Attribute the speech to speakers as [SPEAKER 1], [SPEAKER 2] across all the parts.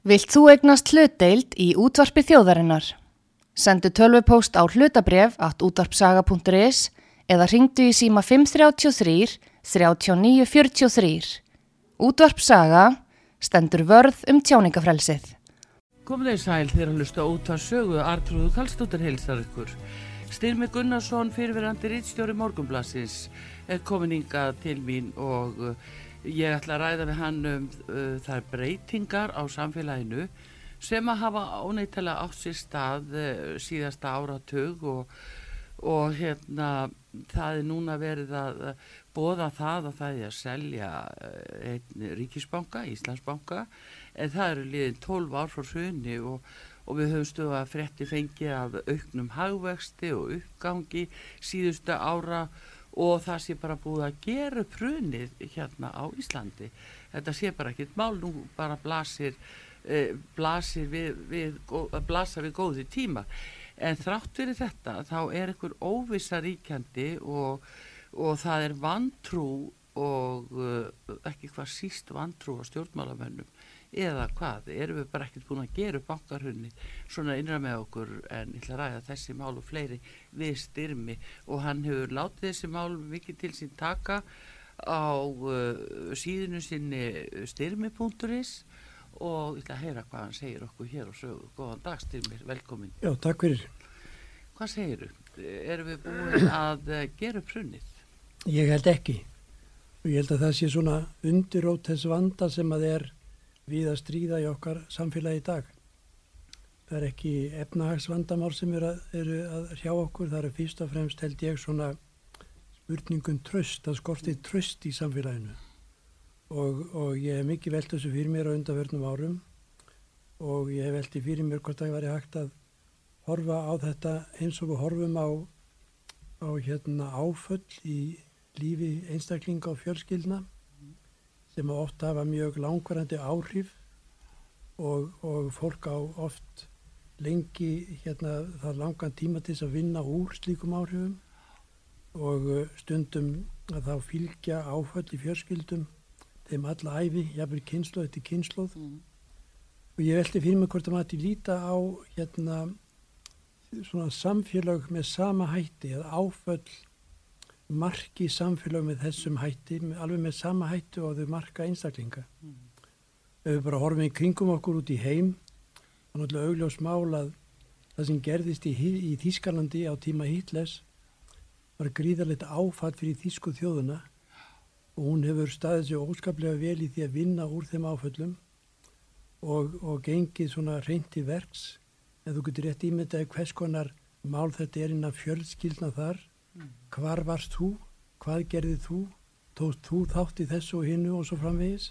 [SPEAKER 1] Vilt þú egnast hlutdeild í útvarpi þjóðarinnar? Sendu tölvupóst á hlutabref at útvarpsaga.is eða ringdu í síma 533 3943. Útvarpsaga stendur vörð um tjáningafrelsið.
[SPEAKER 2] Komið þeir sæl þegar að hlusta út að sögu Artrúðu Kallstóttir heilsar ykkur. Styrmi Gunnarsson, fyrirverandi rítstjóri Morgunblassis, er komin ynga til mín og uh, ég ætla að ræða við hann um uh, þær breytingar á samfélaginu sem að hafa óneittilega átt sér stað uh, síðasta áratug og, og hérna það er núna verið að bóða það að það er að selja uh, einn ríkisbanka, Íslandsbanka en það eru liðin 12 ár frá hrunni og, og við höfum stöðu að fretti fengi af auknum hagvexti og uppgangi síðustu ára og það sé bara búið að gera prunið hérna á Íslandi. Þetta sé bara ekkit mál nú bara blasir, eh, blasir við, við, blasa við góði tíma en þrátt fyrir þetta þá er einhver óvisa ríkjandi og, og það er vantrú og uh, ekki hvað síst vantrú á stjórnmálamönnum eða hvað, erum við bara ekkert búin að gera bankarhunni svona innra með okkur en ég ætla að ræða þessi mál og fleiri við styrmi og hann hefur látið þessi mál mikið til sín taka á uh, síðinu sinni styrmi.is og ég ætla að heyra hvað hann segir okkur hér og sögur. Góðan dag styrmir, velkomin.
[SPEAKER 3] Já, takk fyrir.
[SPEAKER 2] Hvað segir þú? Erum við búin að uh, gera upp hrunnið?
[SPEAKER 3] Ég held ekki og ég held að það sé svona undirót þess vanda sem að er við að stríða í okkar samfélagi í dag. Það er ekki efnahagsvandamál sem eru að, eru að hjá okkur, það er fyrst og fremst held ég svona spurningum tröst, það skortið tröst í samfélaginu og, og ég hef mikið velt þessu fyrir mér á undarverðnum árum og ég hef veltið fyrir mér hvort það væri hægt að horfa á þetta eins og við horfum á, á hérna, áföll í lífi einstaklinga og fjölskyldna sem ofta hafa mjög langvarandi áhrif og, og fólk á oft lengi hérna það langan tíma til að vinna úr slíkum áhrifum og uh, stundum að þá fylgja áföll í fjörskildum þeim alla æfi, jáfnveg kynslu eftir kynsluð mm. og ég veldi fyrir mig hvort að maður til líta á hérna svona samfélag með sama hætti að áföll marki samfélag með þessum hætti, alveg með sama hættu og þau marka einstaklinga. Mm. Ef við bara horfum í kringum okkur út í heim, þá er náttúrulega augljós mál að það sem gerðist í, í Þískalandi á tíma Hitlers var gríðarlegt áfatt fyrir Þísku þjóðuna og hún hefur staðið sér óskaplega vel í því að vinna úr þeim áföllum og, og gengið svona reynti verks en þú getur rétt ímyndaði hvers konar mál þetta er inn að fjölskyldna þar hvar varst þú, hvað gerðið þú, tóst þú þátt í þessu og hinnu og svo framvegis.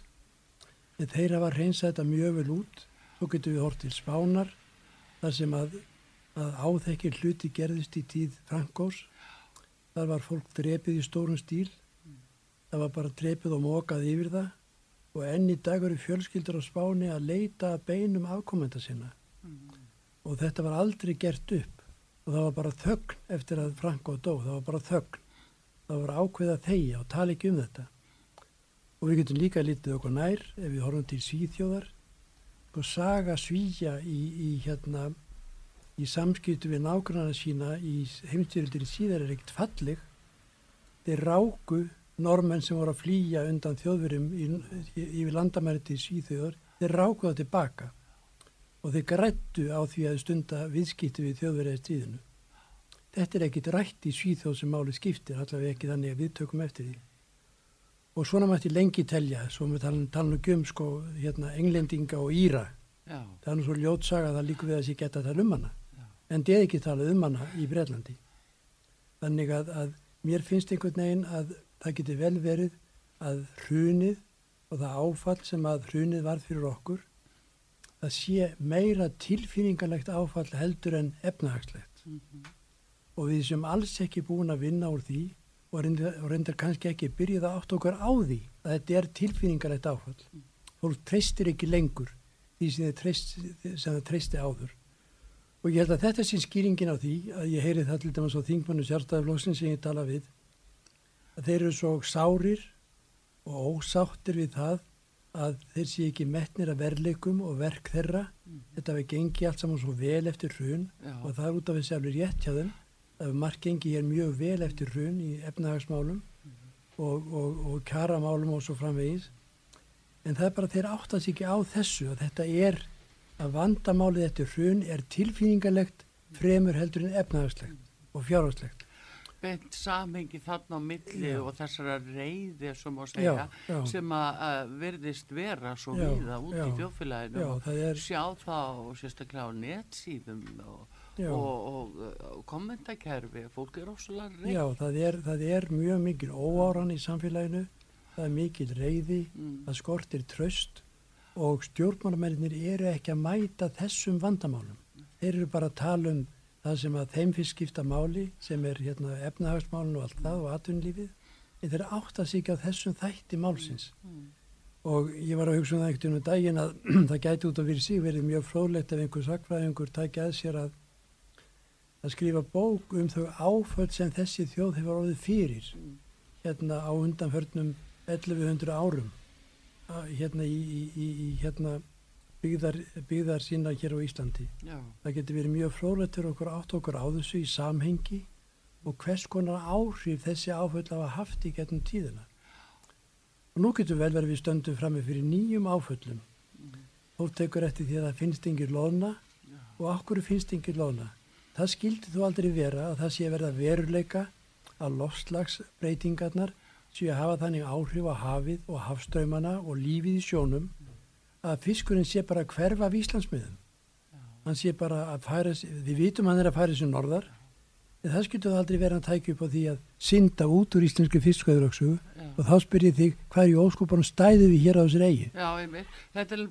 [SPEAKER 3] En þeir hafa reynsað þetta mjög vel út, svo getur við hort til spánar, þar sem að, að áþekkir hluti gerðist í tíð Frankós. Þar var fólk drepið í stórun stíl, það var bara drepið og mókað yfir það og enni dagur í fjölskyldur á spáni að leita beinum afkomenda sinna. Mm. Og þetta var aldrei gert upp og það var bara þögn eftir að Franko dó, það var bara þögn. Það var ákveð að þeia og tala ekki um þetta. Og við getum líka litið okkur nær ef við horfum til Svíþjóðar. Og saga Svíja í, í hérna í samskiptu við nágrunarna sína í heimstyrildin síðar er ekkert falleg. Þeir ráku normenn sem voru að flýja undan þjóðverum yfir landamæri til Svíþjóðar. Þeir ráku það tilbaka og þeir grættu á því að stunda viðskipti við þjóðverðið stríðinu. Þetta er ekkit rætt í svíþjóð sem máli skiptir, allavega ekki þannig að við tökum eftir því. Og svona mætti lengi telja, svo með tala um göm sko, hérna, englendinga og íra. Já. Það er nú svo ljótsaga að það líku við að sé geta að tala um hana. Já. En er ekki talað um hana í Breitlandi. Þannig að, að mér finnst einhvern veginn að það geti vel verið að hrunið og það áfall sem að hrunið var fyrir okkur það sé meira tilfinningarlegt áfall heldur en efnahagslegt mm -hmm. og við sem alls ekki búin að vinna úr því og reyndar, og reyndar kannski ekki byrjuð að átt okkar á því að þetta er tilfinningarlegt áfall mm. fólk treystir ekki lengur því sem, treyst, sem það treysti áður og ég held að þetta sé skýringin á því að ég heyri það til dæmis á þingmannu sjálfstæðarflóksin sem ég tala við að þeir eru svo sárir og ósáttir við það að þeir sé ekki metnir að verleikum og verk þeirra. Mm. Þetta hefur gengið allt saman svo vel eftir hrun Já. og það er út af þessi alveg rétt hjá þeim. Það hefur margt gengið hér mjög vel eftir hrun í efnahagsmálum mm. og, og, og karamálum og svo framvegis. En það er bara þeir áttast ekki á þessu að þetta er að vandamálið eftir hrun er tilfýningalegt fremur heldur en efnahagslegt og fjárhagslegt
[SPEAKER 2] beint samhengi þarna á milli já. og þessara reyði sem, segja, já, já. sem að verðist vera svo viða út í þjófélaginu og er... sjá það og sérstaklega á netsíðum og, og, og, og kommentakerfi. Fólk er óslulega reyð
[SPEAKER 3] Já, það er, það er mjög mikil óáran í samfélaginu. Það er mikil reyði mm. það skortir tröst og stjórnmálamenninir eru ekki að mæta þessum vandamálum. Þeir eru bara að tala um það sem að þeim fyrst skipta máli sem er hérna, efnahagsmálun og allt það og atvinnlífið en þeir átt að síkja á þessum þætti málsins mm. og ég var að hugsa um það ekkert um daginn að það gæti út af fyrir sig verið mjög fróðlegt ef einhver sakfræðingur tækja að sér að að skrifa bók um þau áföld sem þessi þjóð hefur orðið fyrir mm. hérna á undanförnum 1100 árum hérna í, í, í, í hérna byggðar, byggðar sína hér á Íslandi. Já. Það getur verið mjög frólættur okkur átt okkur á þessu í samhengi og hvers konar áhrif þessi áföll hafa haft í getnum tíðina. Og nú getur vel verið við stöndum fram með fyrir nýjum áföllum. Mm. Þú tekur eftir því að það finnst yngir loðna Já. og okkur finnst yngir loðna. Það skildi þú aldrei vera að það sé verða veruleika að lofslagsbreytingarnar sé að hafa þannig áhrif á hafið og hafströymana og lífið í sjónum að fiskurinn sé bara að hverfa af Íslandsmiðum. Hann sé bara að færa, við vitum hann er að færa þessu norðar, en það skiltur það aldrei vera að tækja upp á því að synda út úr íslensku fiskvæðuröksu og þá spyr ég þig hvað er í óskopunum stæði við hér á þessu regi?
[SPEAKER 2] Já, einmitt. Þetta er,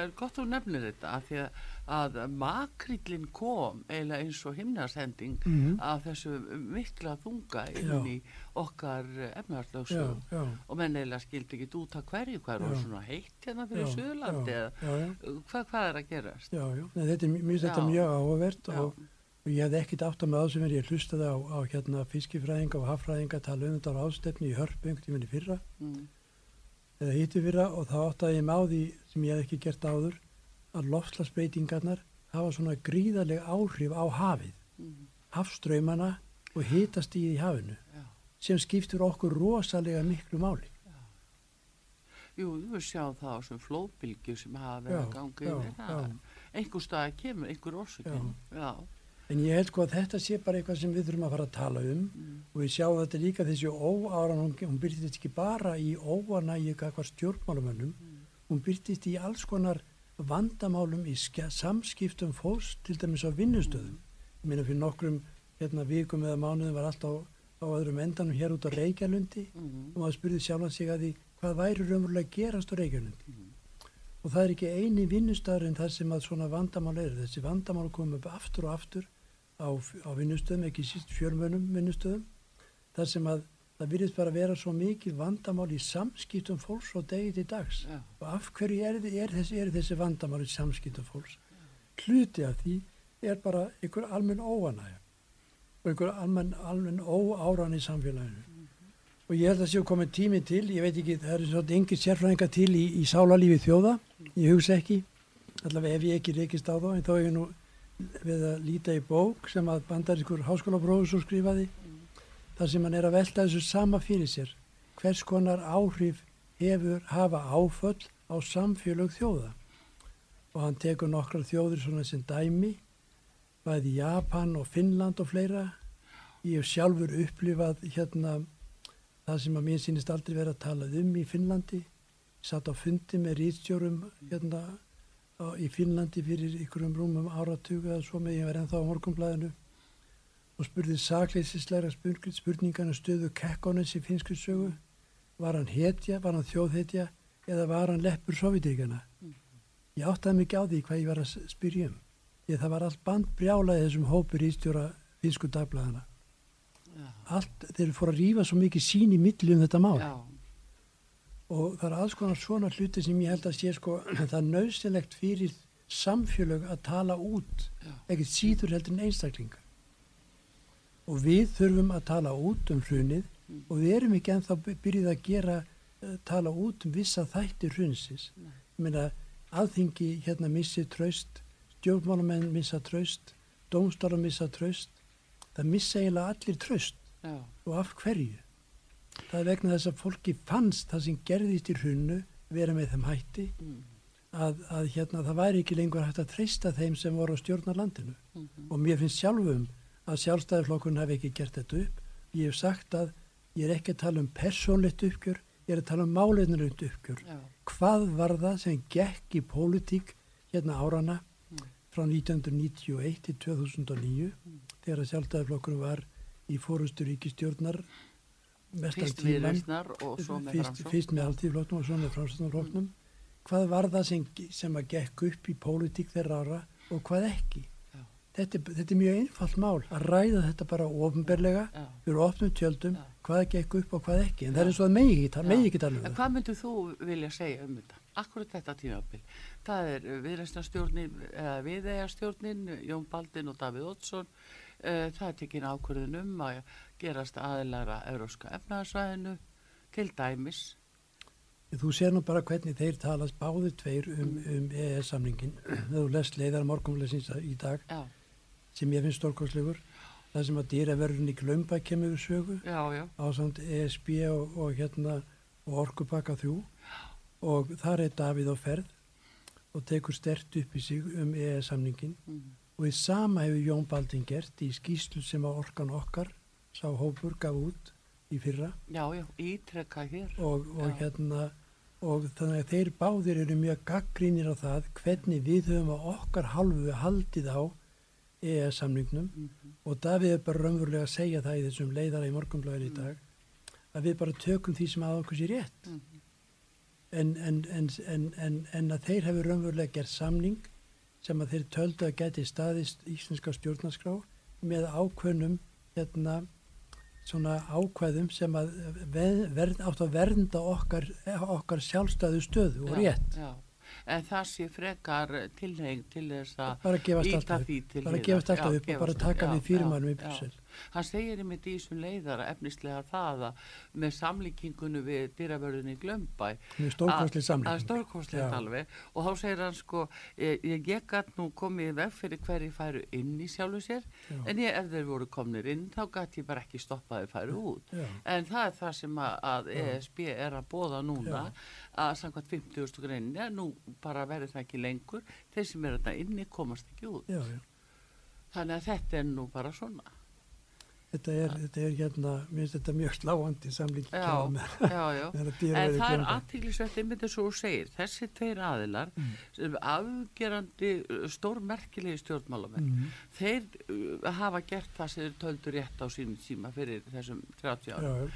[SPEAKER 2] er gott að nefna þetta af því að að makrillin kom eiginlega eins og himnarsending mm -hmm. af þessu mikla þunga inn í okkar efnarslöksu og menn eiginlega skildi ekki út að hverju hver og svona heitt hérna fyrir Suðurlandi eða hvað, hvað er að gerast?
[SPEAKER 3] Já, já, Nei, þetta er mjög, mjög áhugavert og, ég hef ekkit átt að með það sem er ég hlustaði á, á hérna fiskifræðinga og haffræðinga tala um þetta á ástefni í hörpungt í minni fyrra mm. eða hýttu fyrra og þá átt að ég máði sem ég hef ekki gert áður að lofslagsbreytingarnar hafa svona gríðarlega áhrif á hafið, mm. hafströymana og hitast í því hafinu Já. sem skiptur okkur rosalega miklu máli. Já.
[SPEAKER 2] Jú, við sjáum það á svona flóðbylgu sem hafa verið að ganga yfir. Einhver stað kemur, einhver orsakinn.
[SPEAKER 3] En ég held sko að þetta sé bara eitthvað sem við þurfum að fara að tala um mm. og við sjáum þetta líka þessi óáran, hún, hún byrtist ekki bara í óanægi eitthvað stjórnmálumönnum, mm. hún byrtist í alls konar vandamálum í samskiptum fólks til dæmis á vinnustöðum. Ég meina fyrir nokkrum hérna, vikum eða mánuðum var allt á, á öðrum endanum hér út á Reykjalundi mm -hmm. og maður spurði sjálf sig að því hvað væri raunverulega gerast á Reykjalundi. Mm -hmm. Og það er ekki eini vinnustöður en það sem að svona vandamál er. Þessi vandamál komum upp aftur og aftur á, á vinnustöðum, ekki síst fjörmönum vinnustöðum, þar sem að það virðist bara vera svo mikið vandamál í samskiptum fólks og degi til dags ja. og af hverju er, er, þessi, er þessi vandamál í samskiptum fólks hluti af því er bara einhver almenn óanæg og einhver almenn, almenn óáran í samfélaginu mm -hmm. og ég held að séu komið tími til ég veit ekki, það er svona engin sérfræðinga til í, í sálarlífi þjóða ég hugsa ekki, allavega ef ég ekki reykist á þá en þá er ég nú við að líta í bók sem að bandarískur háskólaprófessor skrifaði þar sem hann er að velta þessu sama fyrir sér. Hvers konar áhrif hefur hafa áföll á samfélög þjóða? Og hann tekur nokkrar þjóður svona sem dæmi bæði Japan og Finnland og fleira. Ég hef sjálfur upplifað hérna það sem að mér sínist aldrei verið að tala um í Finnlandi. Satt á fundi með rýtstjórum hérna í Finnlandi fyrir ykkurum rúmum áratuga eða svo með ég var ennþá á morgumblæðinu og spurði sakleisisleira spurningana stöðu Kekkonens í finskri sögu. Var hann hetja, var hann þjóðhetja eða var hann leppur sovitíkana? Ég áttaði mikið á því hvað ég var að spyrja um. Ég það var allt band brjálaði þessum hópur ístjóra finsku dagblæðana. Allt, þeir fór að rýfa svo mikið sín í milli um þetta mál. Já. Og það er alls konar svona hluti sem ég held að sé sko, það er nöðsilegt fyrir samfélög að tala út, ekkert síður heldur en einstaklinga og við þurfum að tala út um hrunið mm. og við erum ekki ennþá byrjuð að gera uh, tala út um vissa þætti hrunsis. Ég meina, aðþingi hérna missi tröst, stjórnmálamenn missa tröst, dómstálar missa tröst. Það missa eiginlega allir tröst
[SPEAKER 2] Já.
[SPEAKER 3] og af hverju? Það er vegna þess að fólki fannst það sem gerðist í hrunnu vera með þeim hætti
[SPEAKER 2] Mm.
[SPEAKER 3] að, að hérna það væri ekki lengur hægt að treysta þeim sem voru að stjórna landinu og mér finnst sjálfum að sjálfstæðiflokkun hafi ekki gert þetta upp. Ég hef sagt að ég er ekki að tala um persónlegt uppgjör, ég er að tala um máleinnulegt uppgjör.
[SPEAKER 2] Já.
[SPEAKER 3] hvað var það sem gekk í pólitík hérna árana frá 1991 til 2009 þegar að sjálfstæðiflokkurinn var í fórustu ríkistjórnar mestan tíman fyrst, fyrst með alltíðfloknum og svo með framstæðanfloknum hvað var það sem, sem að gekk upp í pólitík þeirra ára og hvað ekki. Þetta, þetta er mjög einfalt mál að ræða þetta bara ofinberlega fyrir opnum tjöldum hvað gekk upp og hvað ekki en það er eins og að megi ekki, megi ekki tala um það
[SPEAKER 2] hvað myndir þú vilja segja um þetta? Akkurat þetta tímabil. Það er viðreistnastjórnin, eða viðeigastjórnin, Jón Baldin og Davíð Oddsson. Uh, það er tekin ákvörðun um að gerast aðilara Európska efnaðarsvæðinu til dæmis.
[SPEAKER 3] þú sér nú bara hvernig þeir talast báðir tveir um, um EES samningin þegar þú lest leiðar morgunleysins í dag
[SPEAKER 2] Já,
[SPEAKER 3] sem ég finnst stórkostlegur það sem að dýraverðin í Glömba kemur við sögu
[SPEAKER 2] já, já.
[SPEAKER 3] ásand ESB og, og hérna og orkupakka þrjú og þar er Davíð á ferð og tekur stert upp í sig um EES samningin
[SPEAKER 2] Mm.
[SPEAKER 3] og því sama hefur Jón Baldin gert í skýslu sem að orkan okkar sá hópur gaf út í fyrra
[SPEAKER 2] Já, já, ítrekka hér.
[SPEAKER 3] og, og hérna og þannig að þeir báðir eru mjög gaggrínir á það hvernig við höfum að okkar halvu haldið á EES samningnum.
[SPEAKER 2] Mhm.
[SPEAKER 3] og Davíð er bara raunverulega að segja það í þessum leiðara í morgunblæðin í dag að við bara tökum því sem að okkur sé rétt.
[SPEAKER 2] Mhm.
[SPEAKER 3] en, en, en, en, en, en að þeir hefur raunverulega gert samning sem að þeir töldu að geti staðist íslenska stjórnarskrá með ákveðnum hérna svona ákveðum sem að ver, ver, átt að vernda okkar, okkar sjálfstæðu stöðu og
[SPEAKER 2] Já,
[SPEAKER 3] rétt.
[SPEAKER 2] Já, en það sé frekar tilheng til þess að
[SPEAKER 3] bara alltaf
[SPEAKER 2] því til
[SPEAKER 3] bara
[SPEAKER 2] hliðar.
[SPEAKER 3] gefast alltaf upp og bara taka við
[SPEAKER 2] já,
[SPEAKER 3] fyrirmælum í. Bryssel
[SPEAKER 2] Hann segir einmitt í þessum leiðara efnislega það að með samlíkingunum við dýravörðunni Glömbæ að
[SPEAKER 3] Já.
[SPEAKER 2] alveg og þá segir hann sko ég, ég gætt nú komið veg fyrir hverju færu inn í sjálfu sér
[SPEAKER 3] Já.
[SPEAKER 2] en ég, ef þeir voru komnir inn þá gætt ég bara ekki stoppaði færu út
[SPEAKER 3] Já.
[SPEAKER 2] en það er það sem að, að ESB er að bóða núna að samkvæmt 50. greinni nú bara verður það ekki lengur þeir sem eru þetta inni komast ekki út
[SPEAKER 3] já, já.
[SPEAKER 2] þannig að þetta er nú bara svona
[SPEAKER 3] Þetta, er, þetta er hérna, mér finnst þetta mjög sláandi samlingi
[SPEAKER 2] já,
[SPEAKER 3] með,
[SPEAKER 2] En
[SPEAKER 3] dýra verið
[SPEAKER 2] það er
[SPEAKER 3] glemda.
[SPEAKER 2] aðtíklisvert einmitt eins og þú segir, þessi tveir aðilar
[SPEAKER 3] Mm.
[SPEAKER 2] sem afgerandi uh, stórmerkilegi stjórnmálamenn,
[SPEAKER 3] Mm.
[SPEAKER 2] þeir uh, hafa gert það sem þeir töldu rétt á sínum tíma fyrir þessum 30
[SPEAKER 3] Já,
[SPEAKER 2] ára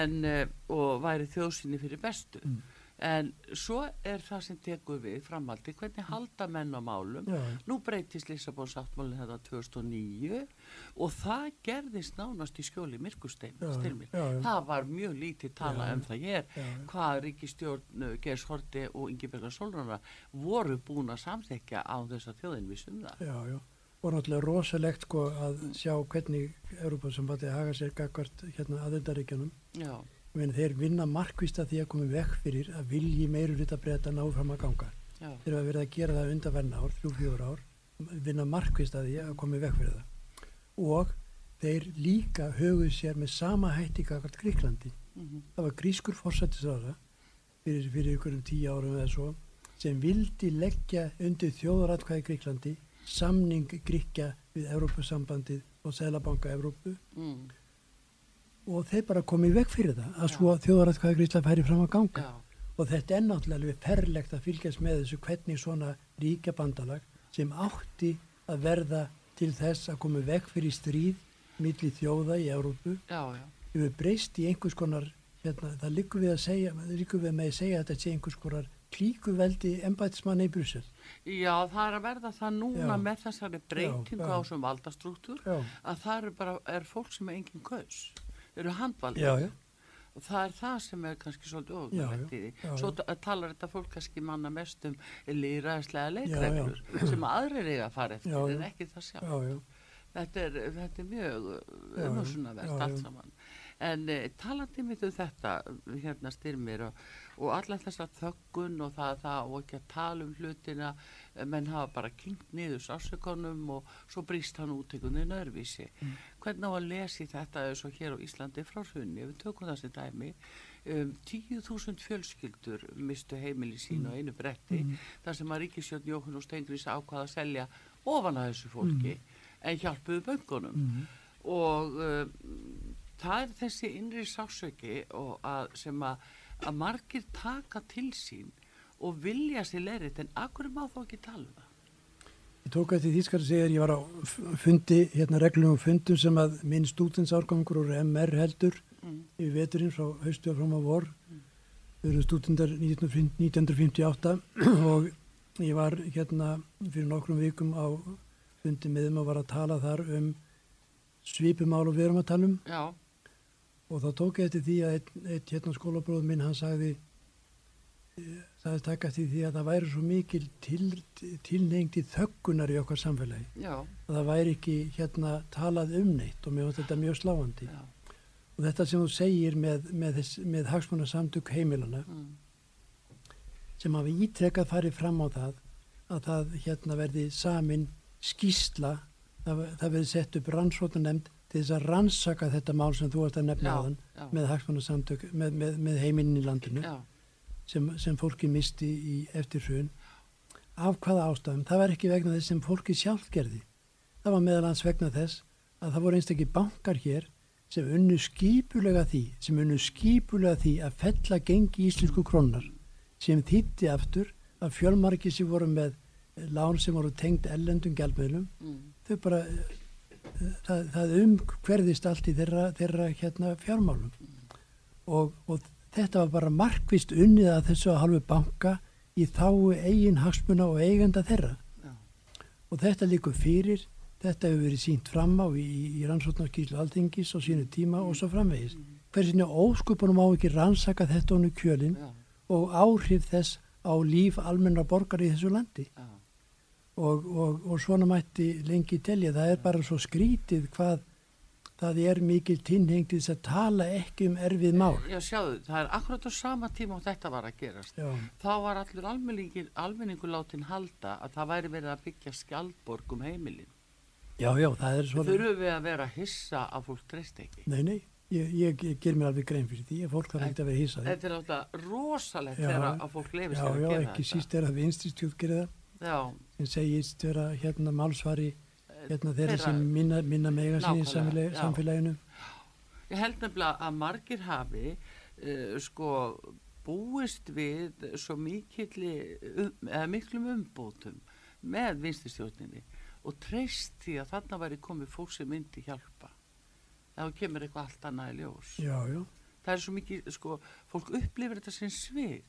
[SPEAKER 2] en, uh, og væri þjóðsynni fyrir bestu.
[SPEAKER 3] Mm.
[SPEAKER 2] En svo er það sem tekur við framaldi, hvernig halda menn á málum.
[SPEAKER 3] já.
[SPEAKER 2] Nú breytist Lissabon sáttmálinn þetta 2009 og það gerðist nánast í skjóli
[SPEAKER 3] já.
[SPEAKER 2] Það var mjög lítið tala
[SPEAKER 3] Já,
[SPEAKER 2] um það
[SPEAKER 3] já, já.
[SPEAKER 2] hvað Ríkistjórn uh, Gers Horti og Ingeberga Solrana voru búin að samþekja á þess að þjóðin vissum það.
[SPEAKER 3] Já, já. Og náttúrulega rosalegt sko að sjá hvernig Európa sem bæti haga sér gagvart hérna aðeldaríkjanum.
[SPEAKER 2] Já,
[SPEAKER 3] Meni, þeir vinna markvist að því að koma vekk fyrir að vilji meiri hluta breyta ná fram að ganga.
[SPEAKER 2] já,
[SPEAKER 3] Þeir hafa verið að gera það undanverna ár, þrjú, fjóður ár, vinna markvist að því að koma vekk fyrir það. Og þeir líka höguð sér með sama hætti gagvart Gríklandi.
[SPEAKER 2] mhm,
[SPEAKER 3] Það var grískur fórsættisára fyrir, fyrir ykkurum tíu árum eða svo sem vildi leggja undir þjóðaratkvæði Gríklandi samning Gríkja við Evrópusambandið og Sælabanka Evrópu
[SPEAKER 2] mm,
[SPEAKER 3] og þeir bara komið vekk fyrir það að svo þjóðaratkvæði Gríkland færi fram að ganga.
[SPEAKER 2] Já,
[SPEAKER 3] og þetta er náttúrulega alveg ferlegt að fylgjast með þessu hvernig svona ríkja bandalag sem átti að verða til þess að koma vekk fyrir stríð milli þjóða í Evrópu
[SPEAKER 2] já, já,
[SPEAKER 3] hefur breyst í einhvers konar hérna, það liggur við að segja liggur við með að segja að þetta sé einhvers konar klíkuveldi embætismann í Brussel.
[SPEAKER 2] Já, það er að verða það núna
[SPEAKER 3] Já.
[SPEAKER 2] með þessari breytingu
[SPEAKER 3] já.
[SPEAKER 2] á þessum valdastruktúr
[SPEAKER 3] já,
[SPEAKER 2] að það eru bara, er fólk sem er engin kaus, eru
[SPEAKER 3] já,
[SPEAKER 2] og það er það sem er kannski svolítið ofnulegt í því. svo ta- talar þetta fólk kannski manna mest um líðræðislega
[SPEAKER 3] Já,
[SPEAKER 2] leikreglur sem aðrir eiga að fara eftir
[SPEAKER 3] Já,
[SPEAKER 2] en ekki það sjálf
[SPEAKER 3] já, já,
[SPEAKER 2] þetta er, þetta er mjög
[SPEAKER 3] já,
[SPEAKER 2] umhersunavert allt saman. En eh, talandi mitt um þetta, hérna styrmir og, og allar þessa þöggun og það, það og ekki að tala um hlutina, eh, menn hafa bara kynkt niður sásökonum og svo brýst hann út einhvern veginn öðruvísi. Mm. Hvernig á að lesi þetta eins og hér á Íslandi frá hrunni, við tökum það sem dæmi, um, 10.000 fjölskyldur mistu heimili sín mm. á einu bretti, mm. þar sem að Ríkisjón Jóhann og Steingris ákvaða að selja ofan að þessu fólki, mm. en hjálpuðu böngunum. Mm. Og um, það er þessi innri sásöki að, sem að, að margir taka til sín og vilja sér leirið en akkur má þá ekki tala um það?
[SPEAKER 3] Ég tók eftir því skar að segja að ég var á fundi, hérna reglum og fundum sem að minn stúdensárgangur og MR heldur mm. yfir veturinn frá haustu og frá maður vor mm. við erum stúdendar 1958 og ég var hérna fyrir nokkrum vikum á fundi með þeim og var að tala þar um svipumál og við erum að tala um
[SPEAKER 2] Já
[SPEAKER 3] og þá tók ég eftir því að eitt, eitt hérna skólabróð minn hann sagði það er takast í því að það væri svo mikil til, tilnengti þöggunar í okkar samfélagi
[SPEAKER 2] Já.
[SPEAKER 3] að það væri ekki hérna talað um neitt og mér finnst þetta mjög sláandi
[SPEAKER 2] Já.
[SPEAKER 3] og þetta sem þú segir með, með, með hagsmunarsamtök heimilana mm. sem hafa ítrekkað farið fram á það að það hérna verði samin skísla það, það verði sett upp rannsótanemnd til þess að rannsaka þetta mál sem þú ert að nefna á þann með hagsmanarsamtök, með, með, með heiminn í landinu sem, sem fólki misti í eftir hrun af hvaða ástafum, það var ekki vegna þess sem fólki sjálf gerði. Það var meðalans vegna þess að það voru einstaklega bankar hér sem unnu skipulega því sem unnu skipulega því að fella gengi íslensku krónar sem þýtti aftur að fjölmarki sem voru með lán sem voru tengt ellendum gælmiðlum mm. þau bara það, það umhverðist allt í þeirra, þeirra hérna fjármálum. Og, og þetta var bara markvist unnið að þessu að halvu banka í þáu eigin hagsmuna og eigenda þeirra Já. og þetta líkur fyrir þetta hefur verið sínt fram á í, í rannsóknarskíslu alþingis og sínu tíma og svo framvegis hversinu óskupunum á ekki rannsaka þetta honu kjölin Já. og áhrif þess á líf almenna borgar í þessu landi Já og, og, og svona mætti lengi telja. Það er bara svo skrítið hvað það er mikil tinnhengt þess að tala ekki um erfið mál.
[SPEAKER 2] Já sjáðu, það er akkurat á sama tíma og þetta var að gerast.
[SPEAKER 3] Já.
[SPEAKER 2] Þá var allur almenningur látin halda að það væri verið að byggja skjaldborg um heimilin.
[SPEAKER 3] Já, já, það er svona...
[SPEAKER 2] Þurfum við að vera hissa að fólk treyst ekki?
[SPEAKER 3] Nei, nei, ég, ég, ég ger mér alveg grein fyrir því að fólk þarf ekki að vera hissað.
[SPEAKER 2] Þetta er alltaf rosalegt þegar að fólk lefist að
[SPEAKER 3] gera þetta. Já, já, ekki síst er að vinstistjóð gera það sem segist vera hérna málsvari hérna þeirra sem minna, minna mega sín í samfélagi, samfélaginu.
[SPEAKER 2] Ég held nefnilega að margir hafi uh, sko búist við svo mikilli um, miklum umbótum með vinstistjórninni og treyst því að þarna væri komið fólk sem myndi hjálpa. Þá kemur eitthvað allt annað í ljós.
[SPEAKER 3] Já, já.
[SPEAKER 2] það er svo mikið, sko, fólk upplifir þetta sem svig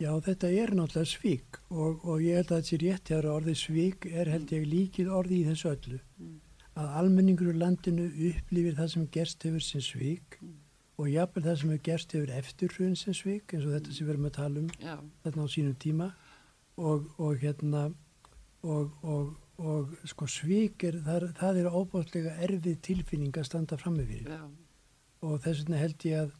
[SPEAKER 3] Já, þetta er náttúrulega svík og, og ég held að þetta sé rétt þegar orðið svík er held ég líkið orðið í þessu öllu mm. að almenningur úr landinu upplifir það sem gerst hefur sem svík mm. og jáfnveg það sem hefur gerst hefur eftirhrun sem svík eins og þetta sem við erum að tala um
[SPEAKER 2] Já.
[SPEAKER 3] þarna á sínum tíma og, og hérna og, og sko svík er það, það er óbáðslega erfið tilfinning að standa fram með fyrir og þess vegna held ég að